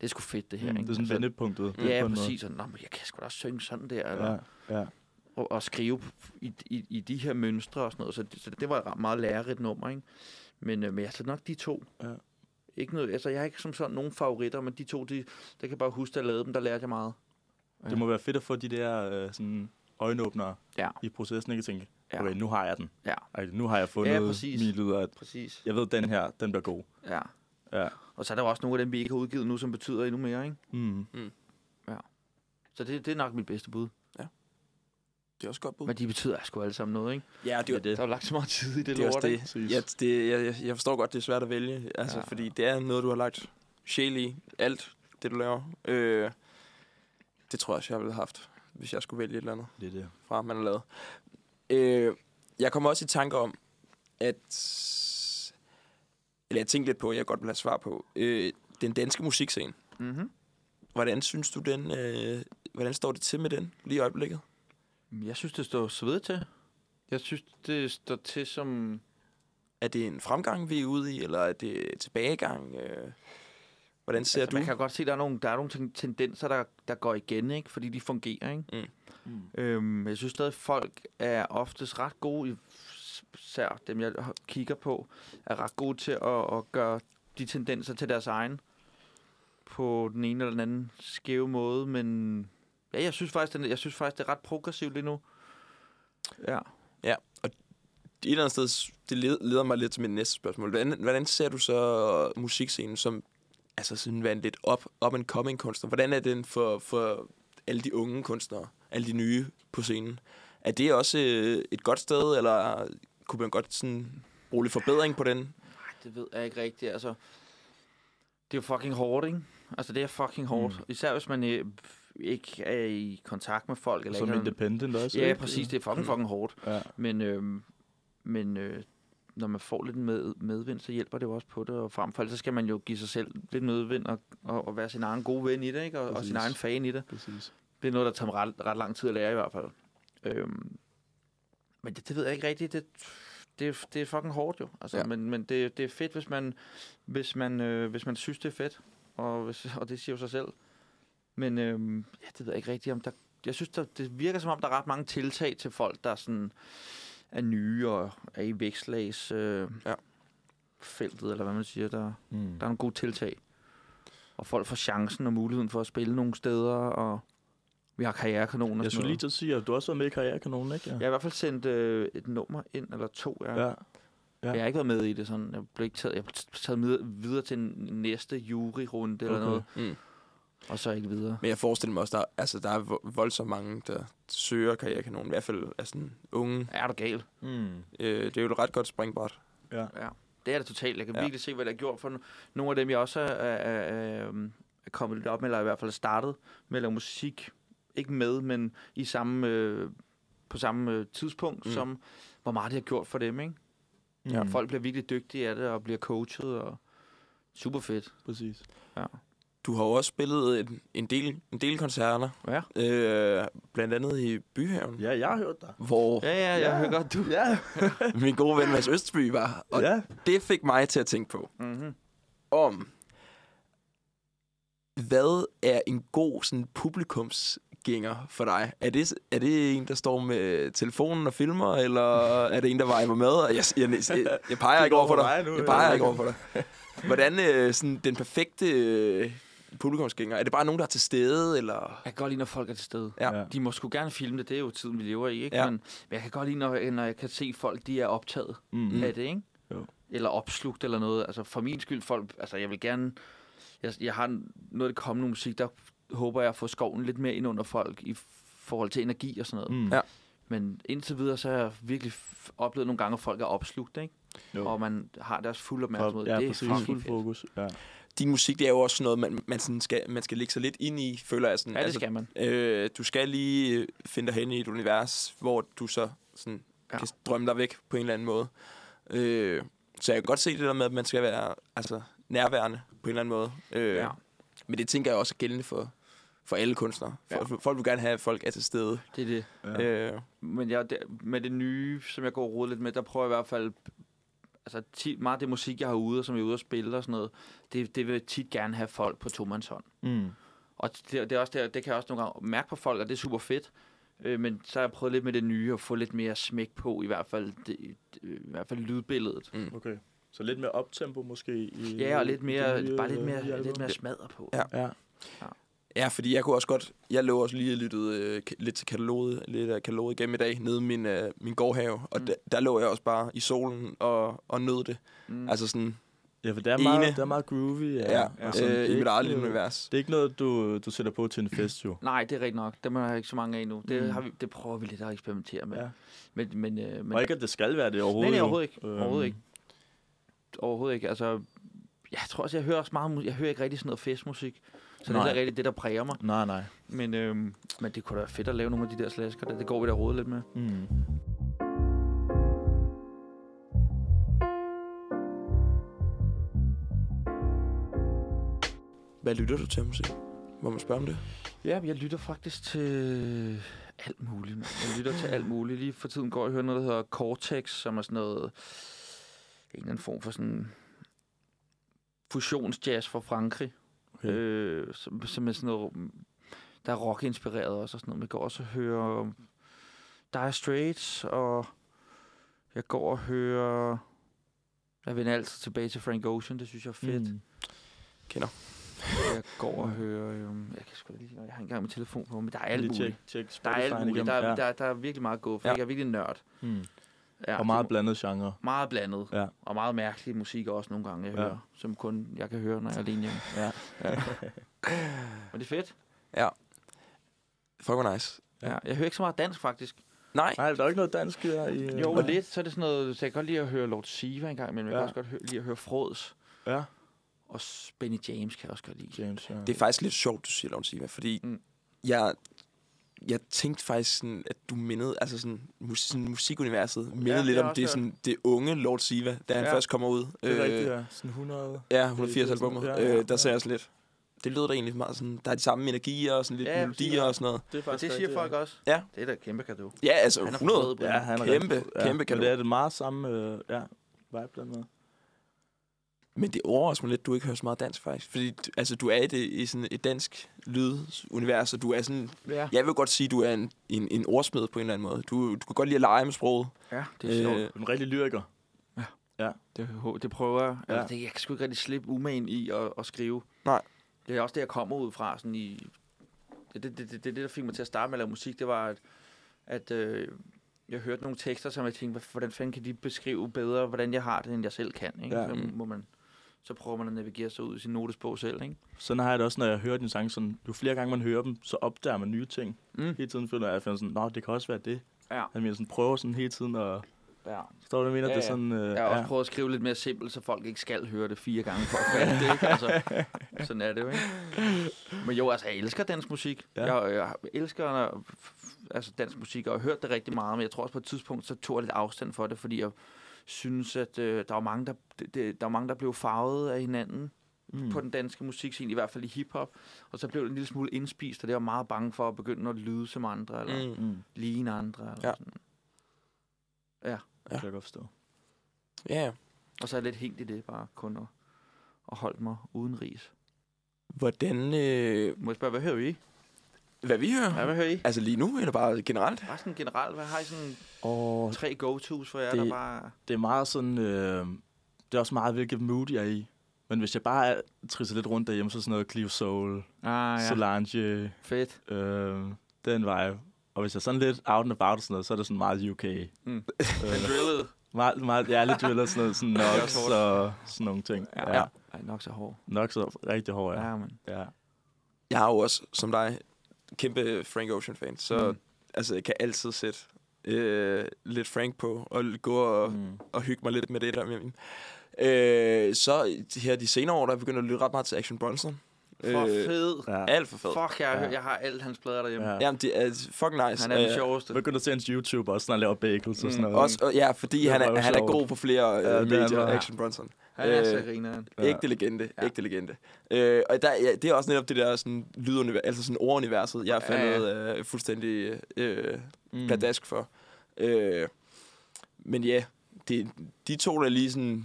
det er sgu fedt, det her. Mm, ikke? det er sådan Altså, vendepunktet. Ja, måde. præcis. Sådan, men jeg kan sgu da også synge sådan der. Eller, Ja, ja. og, og skrive i, i, i de her mønstre og sådan noget. Så det, så det var et meget lærerigt nummer, ikke? Men, øh, men jeg tror nok de to. Ja. Ikke noget, altså, jeg har ikke som sådan nogen favoritter, men de to, de, der kan jeg bare huske, at jeg lavede dem, der lærte jeg meget. Det må være fedt at få de der øh, sådan øjenåbnere Ja. i processen, ikke? Tænke, Ja. okay, nu har jeg den. Ja. Ej, nu har jeg fundet Ja, præcis. min lyd, at Præcis. jeg ved, den her, den bliver god. Ja. Ja. Og så er der jo også nogle af dem, vi ikke har udgivet nu, som betyder endnu mere, ikke? Mm. Så det, det er nok mit bedste bud. Det er også godt bud. Men de betyder sgu alle sammen noget, ikke? Ja, det, er- Der er jo lagt så meget tid i det, det er lort, det. Ja, det jeg, jeg- forstår godt, det er svært at vælge. Altså, Ja. ja. fordi det er noget, du har lagt sjæl i. Alt det, du laver. Øh, det tror jeg også, jeg ville have haft, hvis jeg skulle vælge et eller andet Det er det. fra, man har lavet. Øh, jeg kommer også i tanke om, at... Eller jeg tænkte lidt på, jeg godt vil have svar på. Øh, den danske musikscene. Mm-hmm. Hvordan synes du den... Øh, hvordan står det til med den lige i øjeblikket? Jeg synes, det står svedet til. Jeg synes, det står til som... Er det en fremgang, vi er ude i, eller er det tilbagegang? Øh, hvordan ser altså, du? Man kan godt se, at der er nogle, der er nogle ten- tendenser, der, der går igen, ikke? fordi de fungerer. Ikke? Mm. Øhm, jeg synes stadig, at folk er oftest ret gode, i- især dem jeg kigger på, er ret gode til at, at gøre de tendenser til deres egen på den ene eller den anden skæve måde, men ja, jeg synes faktisk, den, jeg synes faktisk det er ret progressivt lige nu. Ja. et eller andet sted, det led- leder mig lidt til mit næste spørgsmål. Hvordan, hvordan ser du så musikscenen som altså sådan være en lidt up, up and coming kunstner? Hvordan er den for, for alle de unge kunstnere, alle de nye på scenen? Er det også øh, et godt sted, eller kunne man godt sådan bruge lidt forbedring på den? Ej, det ved jeg ikke rigtigt. Altså, det er jo fucking hårdt, ikke? Altså, det er fucking hårdt. Mm. Mm. Især hvis man øh, ikke er i kontakt med folk. Eller Som ikke independent også, Ja, ikke? præcis. Det er fucking, fucking hårdt. Ja. Men, øh, men øh, når man får lidt med, medvind, så hjælper det jo også på det. Og frem for alt, så skal man jo give sig selv lidt medvind og, og, og være sin egen gode ven i det, ikke? Og, og sin egen fan i det. Præcis. Det er noget, der tager ret, ret lang tid at lære i hvert fald. Øhm, men det, det ved jeg ikke rigtigt. Det, det, er- det er fucking hårdt jo. Altså, ja. Men, men det, det er fedt, hvis man, hvis, man, øh, hvis man synes, det er fedt. Og, hvis, og det siger jo sig selv. Men øhm, ja, det ved jeg ikke rigtigt, om der... Jeg synes, der, det virker som om, der er ret mange tiltag til folk, der sådan er nye og er i vækstlags øh, Ja. feltet, eller hvad man siger. Der, Mm. der er nogle gode tiltag. Og folk får chancen og muligheden for at spille nogle steder, og vi har karrierekanoner. og Jeg skulle lige til at sige, at du også var med i Karrierekanonen, ikke? Jeg har i hvert fald sendt øh, et nummer ind, eller to. Ja. ja. Ja. Jeg har ikke været med i det sådan. Jeg blev ikke taget, jeg blev taget med, videre til næste juryrunde eller Okay. noget, Mm. Og så ikke videre. Men jeg forestiller mig også, der, altså, der er vo- voldsomt mange, der søger karrierekanonen. I hvert fald er sådan unge. Er du gal? Mm. Øh, det er jo et ret godt springbræt. Ja. Ja. Det er det totalt. Jeg kan Ja. ja. virkelig se, hvad det har gjort for no- nogle af dem, jeg også er, er, er, øhm, er kommet lidt op med, eller i hvert fald er startet med at lave musik. Ikke med, men i samme, øh, på samme øh, tidspunkt, Mm. som hvor meget det har gjort for dem. Ikke? Ja, Mm. Folk bliver virkelig dygtige af det, og bliver coachet, og super fedt. præcis. Du har jo også spillet en, en, del, en del koncerter. Ja. Øh, blandt andet i Byhaven. Ja, jeg har hørt dig. Hvor Ja, ja, jeg Ja. hører godt, du. Ja. min gode ven Mads Østby var. Og ja. det fik mig til at tænke på, Mm-hmm. om hvad er en god sådan, publikums publikumsgænger for dig? Er det, er det en, der står med telefonen og filmer, eller er det en, der viber med? Og Jeg, jeg, jeg, jeg peger ikke over for dig. nu. Jeg peger ikke over for dig. Hvordan øh, sådan, den perfekte øh, publikumsgænger? Er det bare nogen, der er til stede, eller... Jeg kan godt lide, når folk er til stede. Ja. De må sgu gerne filme det, det er jo tiden, vi lever i, ikke? Ja. Men, men jeg kan godt lide, når, når jeg kan se folk, de er optaget Mm. af det, ikke? Jo. Eller opslugt eller noget. Altså for min skyld, folk, altså jeg vil gerne, jeg, jeg har noget af det kommende musik, der håber jeg at få skoven lidt mere ind under folk i forhold til energi og sådan noget. Mm. Ja. Men indtil videre, så har jeg virkelig oplevet nogle gange, at folk er opslugt, ikke? Jo. Og man har deres fulde opmærksomhed. Ja, det er præcis. Fuld fokus. Ja. Din musik, det er jo også sådan noget, man, man, sådan skal, man skal lægge sig lidt ind i, føler jeg sådan. Ja, det skal man. Øh, du skal lige øh, finde dig hen i et univers, hvor du så sådan, ja. Kan drømme dig væk på en eller anden måde. Øh, så jeg kan godt se det der med, at man skal være altså, nærværende på en eller anden måde. Øh, Ja. Men det tænker jeg også er gældende for, for alle kunstnere. Ja. Folk, folk vil gerne have, at folk er til stede. Det er det. Ja. Øh, Men jeg, det, med det nye, som jeg går og lidt med, der prøver jeg i hvert fald... Altså, tit, meget af det musik, jeg har ude, og som jeg er ude og spille og sådan noget, det, det vil tit gerne have folk på tomandshånd. Mm. Og det, det, er også der, det kan jeg også nogle gange mærke på folk, og det er super fedt. Øh, men så har jeg prøvet lidt med det nye, at få lidt mere smæk på, i hvert fald, det, i hvert fald lydbilledet. Okay. Så lidt mere optempo måske? I, Ja, og lidt mere, nye, bare lidt øh, mere, album? lidt mere smadret på. Ja. Ja. ja, fordi jeg kunne også godt... Jeg lå også lige lyttet øh, lidt til kataloget, lidt af kataloget igennem i dag, nede i min, øh, min gårdhave. Og Mm. der, der lå jeg også bare i solen og, og nød det. Mm. Altså sådan, ja, for det er, Ene. meget, det er meget groovy. Ja, ja, Og ja. sådan, det er Øh, i mit ikke eget univers. Det er ikke noget, du, du sætter på til en fest, jo. Nej, det er rigtigt nok. Dem har jeg ikke så mange af endnu. Det, Mm. har vi, det prøver vi lidt at eksperimentere med. Ja. Men, men, øh, men Og ikke, at det skal være det overhovedet. Nej, nej, overhovedet ikke. Øhm, Overhovedet ikke. Overhovedet ikke. Altså, jeg tror også, jeg hører også meget musik. Jeg hører ikke rigtig sådan noget festmusik. Så det er Nej. ikke rigtig det, der præger mig. Nej, nej. Men, øhm, men det kunne da være fedt at lave nogle af de der slasker. Der. Det går vi da råde lidt med. Mm. Hvad lytter du til musik? Må man spørge om det? Ja, jeg lytter faktisk til alt muligt. Jeg lytter til alt muligt. Lige for tiden går jeg og hører noget, der hedder Cortex, som er sådan noget... En eller anden form for sådan fusionsjazz fra Frankrig. Okay. Øh, som, som er sådan noget, der er rock-inspireret også og sådan noget. Jeg går også og hører Dire Straits, og jeg går og hører... Jeg vender altid tilbage til Frank Ocean, det synes jeg er fedt. Mm. Kender. Jeg går og hører... Øhm, jeg kan sgu da lige... Jeg har engang min telefon på, men der er alt muligt. Tjek, tjek Der er alt muligt. Der, er, der, der er virkelig meget gå for. Ja. Jeg er virkelig nørd. Mm. Ja, Og meget det- blandet genre. meget blandet. Ja. Og meget mærkelig musik også nogle gange, jeg Ja. hører. Som kun jeg kan høre, når jeg er alene hjemme. Ja. Men det er fedt. Fuck, hvor nice. Ja. ja. Jeg hører ikke så meget dansk, faktisk. Nej, Nej, der er ikke noget dansk her i... øh, Jo, ja. lidt. Så er det sådan noget... Så jeg kan godt lide at høre Lord Siva en gang, men jeg kan Ja. også godt høre, lide at høre Frods. Ja, Og Benny James kan jeg også godt lide. James, ja. det er faktisk lidt sjovt, du siger, Lone Siva, fordi. Mm. jeg, jeg tænkte faktisk sådan, at du mindede, altså sådan, mus, sådan musikuniverset mindede det lidt om det, også sådan, det unge Lord Siva, da han Ja. først kommer ud. Det er rigtigt, ja. Sådan 100... Ja, Det 180 er albumer. sådan- Ja, ja, ja, øh, der ser ja. jeg sådan lidt. Det lyder da egentlig meget sådan, der er de samme energier og sådan lidt Ja, ja, melodier og sådan noget. Det er Og det siger folk også. Ja. Det er da kæmpe kado. Ja, altså Han er 100. fed på Ja, han er Kæmpe, ja. kæmpe Men kanon. det er det meget samme øh, ja, vibe blandt andet. Men det overrasker mig lidt, at du ikke hører så meget dansk faktisk. Fordi du- altså, du er i, det, i sådan et dansk lydunivers, og du er sådan... Ja. Jeg vil godt sige, at du er en, en, en ordsmed på en eller anden måde. Du, du kan godt lide at lege med sproget. Ja, det er sjovt. Øh, en rigtig lyriker. Det, det prøver jeg. Ja. Ja. Altså, det, jeg kan sgu ikke rigtig slippe umagen i at, at skrive. Nej. Det er også det, jeg kommer ud fra. Sådan i, det, det, det, det, det, der fik mig til at starte med at lave musik, det var, at, at øh, jeg hørte nogle tekster, som jeg tænkte, "Hvad- hvordan fanden kan de beskrive bedre, hvordan jeg har det, end jeg selv kan. Ikke? Ja. Ja. Så, Mm. må man, så prøver man at navigere sig ud i sin notesbog selv. Ikke? Sådan har jeg det også, når jeg hører dine sange. Sådan, jo flere gange man hører dem, så opdager man nye ting. Mm. Hele tiden føler jeg, at jeg sådan, Nå, det kan også være det. Ja. Jeg mener, sådan, prøver sådan hele tiden at... ja. Står du, mener? Ja, Det er ja. sådan... Øh, Jeg har også prøvet at skrive lidt mere simpelt, så folk ikke skal høre det fire gange for at fatte det. Ikke? Altså, sådan er det jo, ikke? Men jo, altså, jeg elsker dansk musik. Ja. Ja. Jeg, jeg elsker altså, dansk musik, og jeg har hørt det rigtig meget, men jeg tror også på et tidspunkt, så tog jeg lidt afstand for det, fordi jeg synes, at øh, der var mange, der, det, det, der var mange, der blev farvet af hinanden mm. på den danske musikscene, i hvert fald i hiphop. Og så blev det en lille smule indspist, og det var meget bange for at begynde at lyde som andre, eller mm. Mm. ligne andre. Eller Ja. ja. sådan. Det kan jeg godt forstå. Ja, ja. Og så er jeg lidt hængt i det, bare kun at, at holde mig uden ris. Hvordan... Øh, Må jeg spørge, hvad hører I? Hvad vi hører? Ja, hvad hører I? Altså lige nu, eller bare generelt? Bare sådan generelt, hvad har I sådan Og tre go-tos for jer, Det- der bare... det er meget sådan... Øh, det er også meget, hvilket mood jeg er i. Men hvis jeg bare er- trisser lidt rundt derhjemme, så er sådan noget Clio Soul, Ah, ja. Solange, Fedt. øh, den vibe. Og hvis jeg er sådan lidt out and about og sådan noget, så er det sådan meget UK. Mm. Øh, Drillet. meget, meget, ja, lidt driller, sådan noget, sådan er Nox og sådan nogle ting. Ja. Ja. ja. Ej, nok så hård. Nox er rigtig hård, ja. Ja, men. ja. Jeg er jo også, som dig, kæmpe Frank Ocean-fan, så mm. Altså, jeg kan altid sætte øh, lidt Frank på, og gå og, mm. Og hygge mig lidt med det der. Øh, så her de senere år, der er jeg begyndt at lytte ret meget til Action Bronson. For fed. ja. Alt for fedt. Fuck, jeg, Ja. ja. jeg har alt hans plader derhjemme. Ja. Ja. Jamen, det er fucking nice. Han er den Øh, sjoveste. Begynd at se hans YouTube også, når han laver bagels og sådan Mm. noget. Også, og, ja, fordi Det han er, han er god på flere Ja, øh, er medier, han. Action Bronson. Han er Øh, så grineren. Ja. Ægte legende, Ja. ægte legende. Øh, og der, ja, det er også netop det der sådan, lydunivers, altså sådan orduniverset, jeg er Ja, ja. øh, fuldstændig øh, Mm. pladask for. Øh, men ja, det, de to, der lige sådan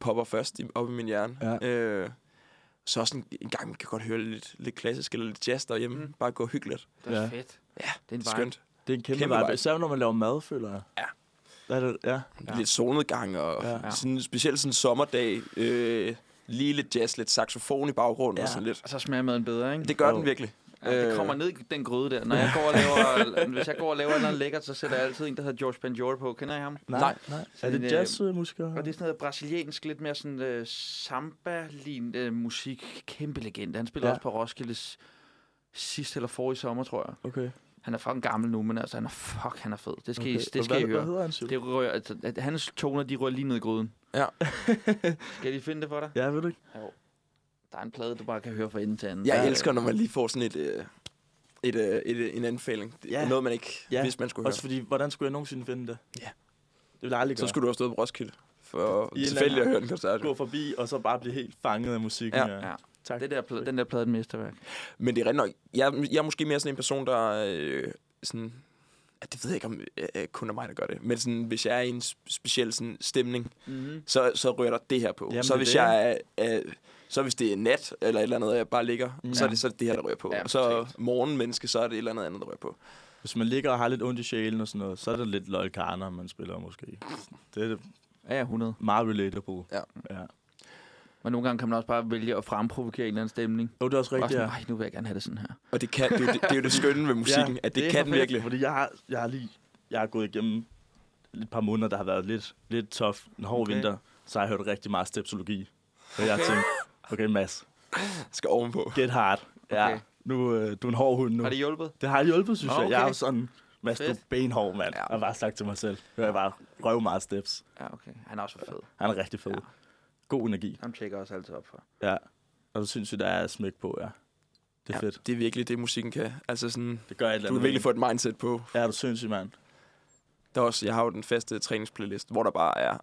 popper først i, op i min hjerne. Ja. Øh, så også en, en gang, man kan godt høre lidt, lidt klassisk eller lidt jazz derhjemme. Mm. Bare gå hyggeligt. Det er Ja. fedt. Ja, det er en vibe. Skønt. Det er en kæmpe, Kæmpe vibe. Især når man laver mad, føler jeg. Ja. Der er det, ja. Ja. Lidt solnedgang og Ja. sådan, specielt sådan en sommerdag. Øh, lige lidt jazz, lidt saxofon i baggrunden ja. Og sådan lidt. Og så smager maden bedre, ikke? Det gør Jo. den virkelig. Ja, det Øh. kommer ned i den gryde der. Når jeg går og laver, hvis jeg går og laver noget lækkert, så sætter jeg altid en, der hedder George Benjor på. Kender I ham? Nej. nej. Så Er det øh, jazzmusikere? Og det er sådan noget brasiliansk, lidt mere sådan uh, samba-lignende musik. Kæmpe legende. Han spiller Ja. også på Roskilde sidste eller forrige sommer, tror jeg. Okay. Han er fucking gammel nu, men altså, han er, fuck, han er fed. Det skal, okay. I, det skal I hvad, høre. Hvad hedder han, siger? Det rører, altså, at hans toner, de rører lige ned i gryden. Ja. Skal de finde det for dig? Ja, ved du ikke? Der er en plade, du bare kan høre fra ende til anden. Jeg Der er- elsker, når man lige får sådan et, øh, et, øh, et, øh, en anbefaling. Det Ja. er noget, man ikke Ja. vidste, man skulle Også høre. fordi, hvordan skulle jeg nogensinde finde det? Ja. Det ville jeg aldrig Så gøre. skulle du have stået på Roskilde. For I eller at høre en koncert. gå forbi, og så bare blive helt fanget af musikken. Ja. Ja. Tak. Det der plade, den der plade er et mesterværk. Men det er rent nok. Jeg, jeg er måske mere sådan en person, der øh, sådan... Ja, det ved jeg ikke, om øh, kun er mig, der gør det. Men sådan, hvis jeg er i en sp- speciel sådan, stemning, Mm-hmm. så, så rører der det her på. Jamen, så det hvis det. jeg er, er, så hvis det er nat, eller et eller andet, jeg bare ligger, Mm. mm. så, er Ja. det, så er det det her, der rører på. Ja, og så morgenmenneske, så er det et eller andet andet, der rører på. Hvis man ligger og har lidt ondt i sjælen og sådan noget, så er det lidt Loyal Karner, man spiller måske. Det er Ja, ja, 100. meget relatable. Ja. ja. Men nogle gange kan man også bare vælge at fremprovokere en eller anden stemning. Jo, det er også rigtigt, sådan, ja. Nu vil jeg gerne have det sådan her. Og det, kan, det, er, jo det, det er jo det skønne ved musikken, at det, er kan fedt, virkelig. Fordi jeg har, jeg har lige jeg har gået igennem et par måneder, der har været lidt, lidt tough. En hård Okay. okay. vinter. Så har jeg hørt rigtig meget stepsologi. Og jeg tænkte, okay Mads, Skal ovenpå. get hard. Ja, Okay. nu øh, du er en hård hund nu. Har det hjulpet? Det har hjulpet, synes Nå, jeg. Jeg er okay. jo sådan, Mads, du er benhård, mand. Ja. Jeg har bare sagt til mig selv. Jeg er bare røv meget steps. Ja, okay. Han er også fed. Han er rigtig fed. Ja. God energi. Ham tjekker også altid op for. Ja. Og du synes, der er smæk på, ja. Det er Ja, fedt. det er virkelig det, musikken kan. Altså sådan, Det gør et eller du andet. kan virkelig få et mindset på. Ja, du sindssyg, mand. Der er også, jeg har jo den faste træningsplaylist, hvor der bare er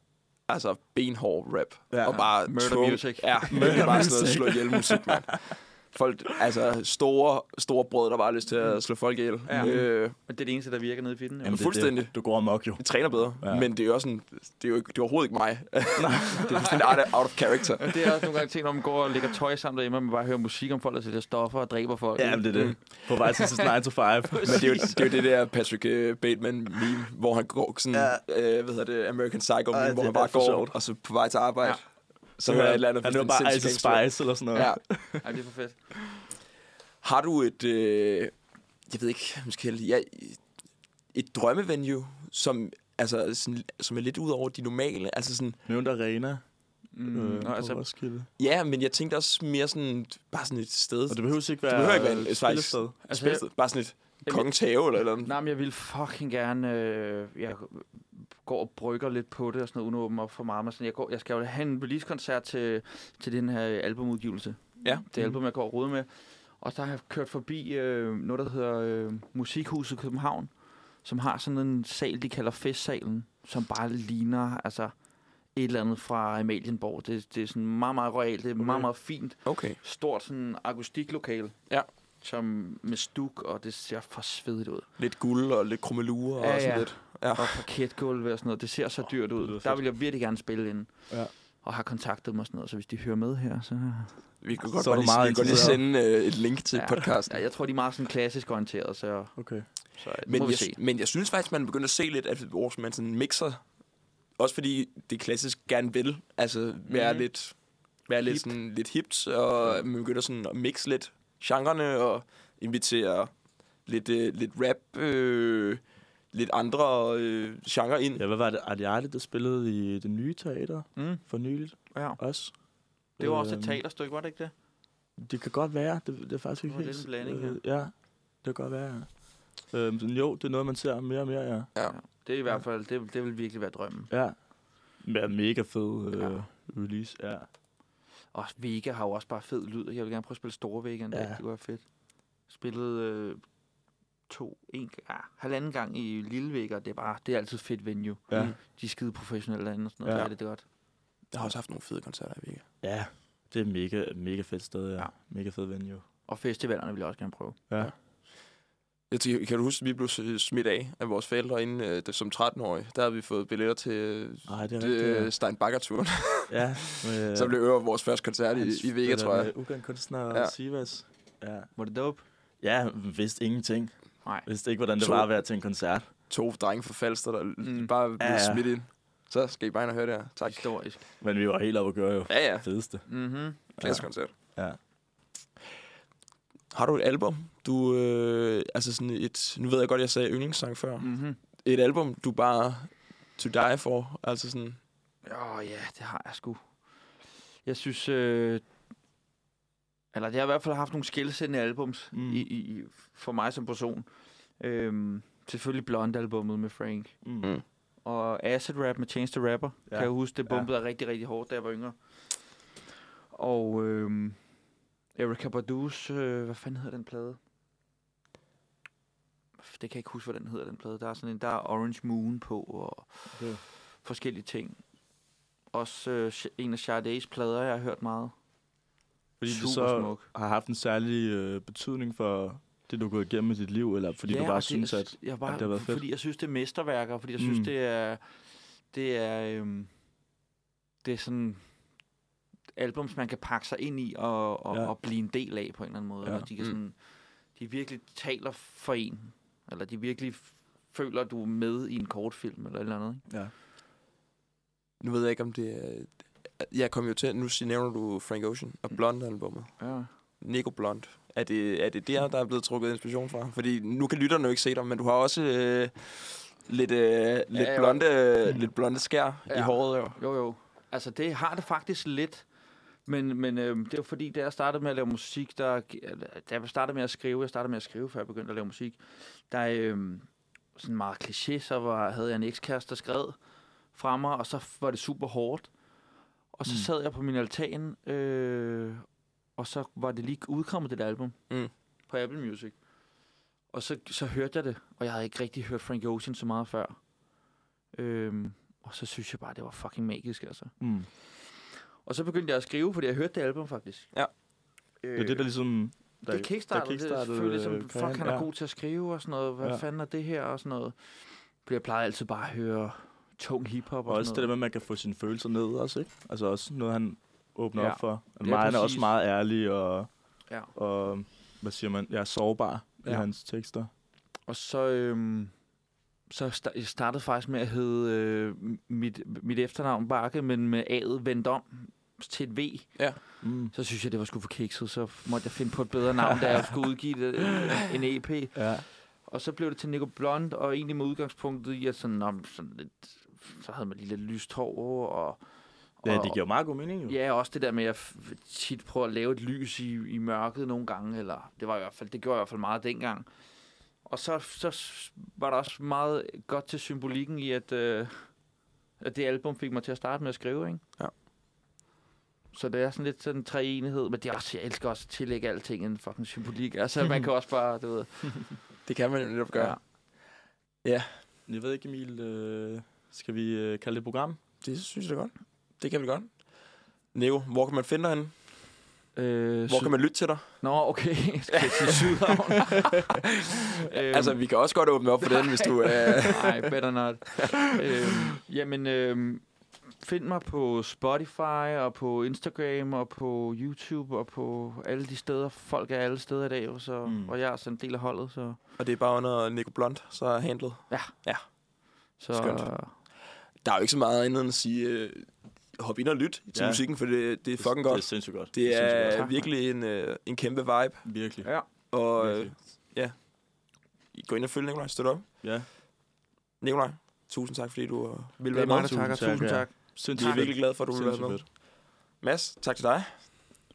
altså benhård rap. Ja. Og bare Murder music. Ja, det er bare sådan noget slå ihjel musik, mand. Folk, altså store, store brød, der bare har lyst til at slå folk ihjel. Ja. Øh, Men det er det eneste, der virker nede i fitten. Jamen, det er fuldstændig. Det. Du går amok, jo. de træner bedre, Ja. ja. men det er jo også sådan, det er jo, ikke, det er overhovedet ikke mig. det er fuldstændig out of, out of character. Det er også nogle gange ting, når man går og lægger tøj sammen derhjemme, og man bare hører musik om folk, der sælger stoffer og dræber folk. Ja, men det er det. På vej til 9 to 5. Men det er, jo, det er jo det der Patrick uh, Bateman-meme, hvor han går sådan, ja. øh, hvad hedder det, American Psycho-meme, Ej, det hvor han bare går, og så på vej til arbejde. Ja. Hører jeg et eller andet Han er fuldstændig bare Ice. Spice eller sådan noget. Ja. Ej, det er for fedt. Har du et, øh, jeg ved ikke, måske ja, et drømmevenue, som, altså, sådan, som er lidt ud over de normale? Altså sådan, Nævnt Arena Mm, øh, altså, Roskilde. ja, men jeg tænkte også mere sådan, bare sådan et sted. Og det behøver ikke være det behøver ikke være en- et spillested. Altså, spilsted. Bare sådan et kongens have eller eller andet. Nej, men jeg vil fucking gerne... Øh, jeg går og brygger lidt på det og sådan noget, uden at åbne op for meget. Men sådan, jeg, går, jeg skal jo have en release-koncert til, til den her albumudgivelse. Ja. Det album, jeg går og roder med. Og så har jeg kørt forbi øh, noget, der hedder øh, Musikhuset København, som har sådan en sal, de kalder festsalen, som bare ligner altså, et eller andet fra Amalienborg. Det, det er sådan meget, meget royalt. Det er okay. meget, meget fint. Okay. Stort sådan akustiklokale. Ja. Som med stuk, og det ser for svedigt ud. Lidt guld og lidt krummelurer Ja, og sådan ja. lidt. Ja. og parketgulv og sådan noget. Det ser så dyrt ud. Der vil jeg virkelig gerne spille ind. Ja. og har kontaktet mig og sådan noget. Så hvis de hører med her, så... Vi kan godt, Så bare du lige, meget vi kan godt lige sende øh, et link til Ja. podcasten. Ja, jeg tror, de er meget sådan klassisk orienteret, så, Okay. så det Men jeg, se. men jeg synes faktisk, man begynder at se lidt, at hvor man sådan mixer. Også fordi det klassisk gerne vil. Altså være Mhm. lidt, være lidt, sådan, lidt hipt, og man begynder sådan at mixe lidt genrerne og invitere lidt, øh, lidt rap, øh, lidt andre øh, genre ind. Ja, hvad var det? Adiarte, der spillede i det nye teater Mm, for nyligt ja. også? Det var også et Øhm, teaterstykke, var det ikke det? Det kan godt være. Det, det er faktisk ikke Det var helt... lidt en blanding, øh, Ja, det kan godt være, ja. Øhm, så jo, det er noget, man ser mere og mere, ja. Ja. Det er i hvert fald, det, det vil virkelig være drømmen. Ja. Ja, mega fed øh, Ja. release, ja. Og Vega har jo også bare fed lyd. Jeg vil gerne prøve at spille store Vega en dag. Ja. Det kunne være fedt. Spillede øh, to, en, ja, halvanden gang i Lille Vega. Det er bare, det er altid fedt venue. Ja. Mm. De er skide professionelle derinde og sådan noget. Ja. Det er det godt. Jeg har også haft nogle fede koncerter i Vega. Ja, det er mega, mega fedt sted, ja. Ja. ja. Mega fed venue. Og festivalerne vil jeg også gerne prøve. Ja. Jeg tænker, kan du huske, at vi blev smidt af af vores forældre inden, øh, som 13-årige? Der havde vi fået billetter til øh, Ej, det er det, øh, Steinbacher-turen. Ja, med, Så blev det vores første koncert i, i Vega, tror jeg. Ugan kunstner Ja. ja. Sivas. Ja. Var det dope? ja, vidste ingenting. Nej. Vidste ikke, hvordan det To- var at være til en koncert. To drenge fra Falster, der Mm. mm. bare blev Ja, ja. smidt ind. Så skal I bare ind og høre det her. Tak. Historisk. Men vi var helt oppe at gøre jo. Ja, ja. Fedeste. Mm-hmm. Klassekoncert. Ja. Har du et album? Du, øh, altså sådan et, nu ved jeg godt, jeg sagde yndlingssang før. Mm. Mm-hmm. Et album, du bare to die for. Altså sådan, Åh oh, ja, det har jeg sgu. Jeg synes... Øh, eller det har i hvert fald haft nogle skillsættende albums Mm. i, i, for mig som person. Øhm, selvfølgelig Blonde-albummet med Frank. Mm. Mm. Og Acid Rap med Chance the Rapper. Ja. Ja. Kan jeg huske, det bumpede ja. rigtig, rigtig hårdt, da jeg var yngre. Og øhm, Erykah Badu's... Øh, hvad fanden hedder den plade? Det kan jeg ikke huske, hvad den hedder, den plade. Der er sådan en, der er Orange Moon på, og Okay. forskellige ting. Også øh, en af Sade's plader, jeg har hørt meget. Fordi Super det så smuk. har haft en særlig øh, betydning for det, du er gået igennem i dit liv, eller fordi ja, du bare synes, at... jeg bare, at det har været fedt? Fordi jeg synes, det er mesterværker, fordi jeg synes, Mm. det er... Det er... Øhm, det er sådan albums, man kan pakke sig ind i og, og, ja. Ja. og blive en del af på en eller anden måde. Ja. Ja. Eller de, kan Mm. sådan, de virkelig taler for en. Eller de virkelig føler, du er med i en kortfilm eller et eller andet. Ikke? Ja. nu ved jeg ikke, om det er... Jeg kom jo til, nu siger- nævner du Frank Ocean og Blonde-albummet. Ja. Nico Blond. Er det, er det der, der er blevet trukket inspiration fra? Fordi nu kan lytterne jo ikke se dig, men du har også øh, lidt, øh, lidt, jo. blonde, øh, lidt blonde skær ja. i Ja. håret. Jo. Jo, jo. Altså, det har det faktisk lidt. Men, men øh, det var fordi, da jeg startede med at lave musik, der, da jeg startede med at skrive, jeg startede med at skrive, før jeg begyndte at lave musik, der øh, sådan meget kliché, så var, havde jeg en ekskæreste, der skred fra mig, og så var det super hårdt. Og så Mm. sad jeg på min altan, øh, og så var det lige udkommet det album Mm. på Apple Music. Og så, så hørte jeg det, og jeg havde ikke rigtig hørt Frank Ocean så meget før. Øhm, og så synes jeg bare, det var fucking magisk, altså. Mm. Og så begyndte jeg at skrive, fordi jeg hørte det album faktisk. Ja. Øh, Det er det, der ligesom... Der, det kickstartede, det kickstartede, selvfølgelig, ligesom, øh, fuck, han er ja. god til at skrive og sådan noget. Hvad Ja. fanden er det her og sådan noget. Fordi jeg plejede altid bare at høre tung hiphop og, Og også sådan det der med, noget. at man kan få sine følelser ned også, ikke? Altså også noget, han åbner Ja. op for. Ja, Ja, han er også meget ærlig og, Ja. og hvad siger man, ja, sårbar ja. i hans tekster. Og så, øhm, så jeg startede faktisk med at hedde øh, mit, mit efternavn Bakke, men med A'et vendt om til et V. Mm. Så synes jeg, det var sgu for kikset, så måtte jeg finde på et bedre navn, da jeg skulle udgive det, øh, en EP. Ja. Og så blev det til Nico Blond, og egentlig med udgangspunktet i, at sådan, men sådan lidt, så havde man lige lidt lyst hår, og, ja, og det giver meget god mening jo. Ja, også det der med at f- tit prøve at lave et lys i, i mørket nogle gange, eller det var i hvert fald, det gjorde jeg i hvert fald meget dengang. Og så, så var der også meget godt til symbolikken i, at, øh, at det album fik mig til at starte med at skrive, ikke? Ja. Så det er sådan lidt sådan en treenighed, men det er også, jeg elsker også at tillægge alting en fucking symbolik. Altså, man kan også bare, du ved... Det kan man jo netop gøre. Ja. Jeg ved ikke, Emil, øh, skal vi øh, kalde det et program? Det synes jeg da godt. Det kan vi godt. Neo, hvor kan man finde dig henne? Øh, Hvor kan man lytte til dig? Nå, okay. Skal jeg til Sydhavn? øhm, Altså, vi kan også godt åbne op for den, hvis du er... Nej, better not. øhm, jamen, øhm, find mig på Spotify og på Instagram og på YouTube og på alle de steder. Folk er alle steder i dag, så, Mm. og jeg er sådan en del af holdet. Så, Og det er bare under Nico Blunt, så er handlet. så Skønt. Der er jo ikke så meget andet end at sige, øh, hop ind og lyt til Ja. musikken, for det, det er fucking Det godt. er sindssygt godt. Det er godt. Tak, mand. virkelig en, øh, en kæmpe vibe. Virkelig. Ja. Og øh, Virkelig. gå ind og følg Nikolaj, støt op. Ja. Nikolaj, tusind tak, fordi du øh, ville Det være er mig, med. der takker. Tusind tak, Tusind ja. tak. Sindssygt er virkelig glade for, at du vil være med. fedt. Mads, tak til dig.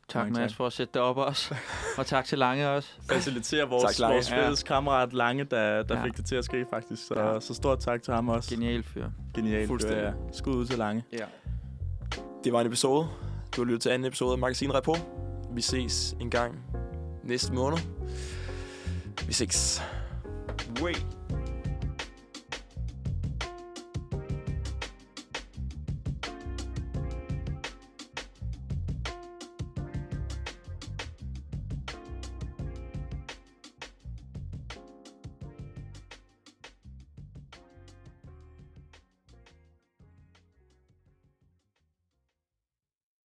Tak, Mange Mads, tak. for at sætte det op også. og tak til Lange også. Facilitere Tak, vores, Lange. vores Ja. fælles kammerat Lange, der, der Ja. fik det til at ske faktisk. Så, Ja. så stort tak til ham også. Genial fyr. Genialt. Fuldstændig. Ja, ja. Skud ud til Lange. Ja. Det var en episode. Du har lyttet til anden episode af Magasin Repo. Vi ses en gang næste måned. Vi ses. Wait.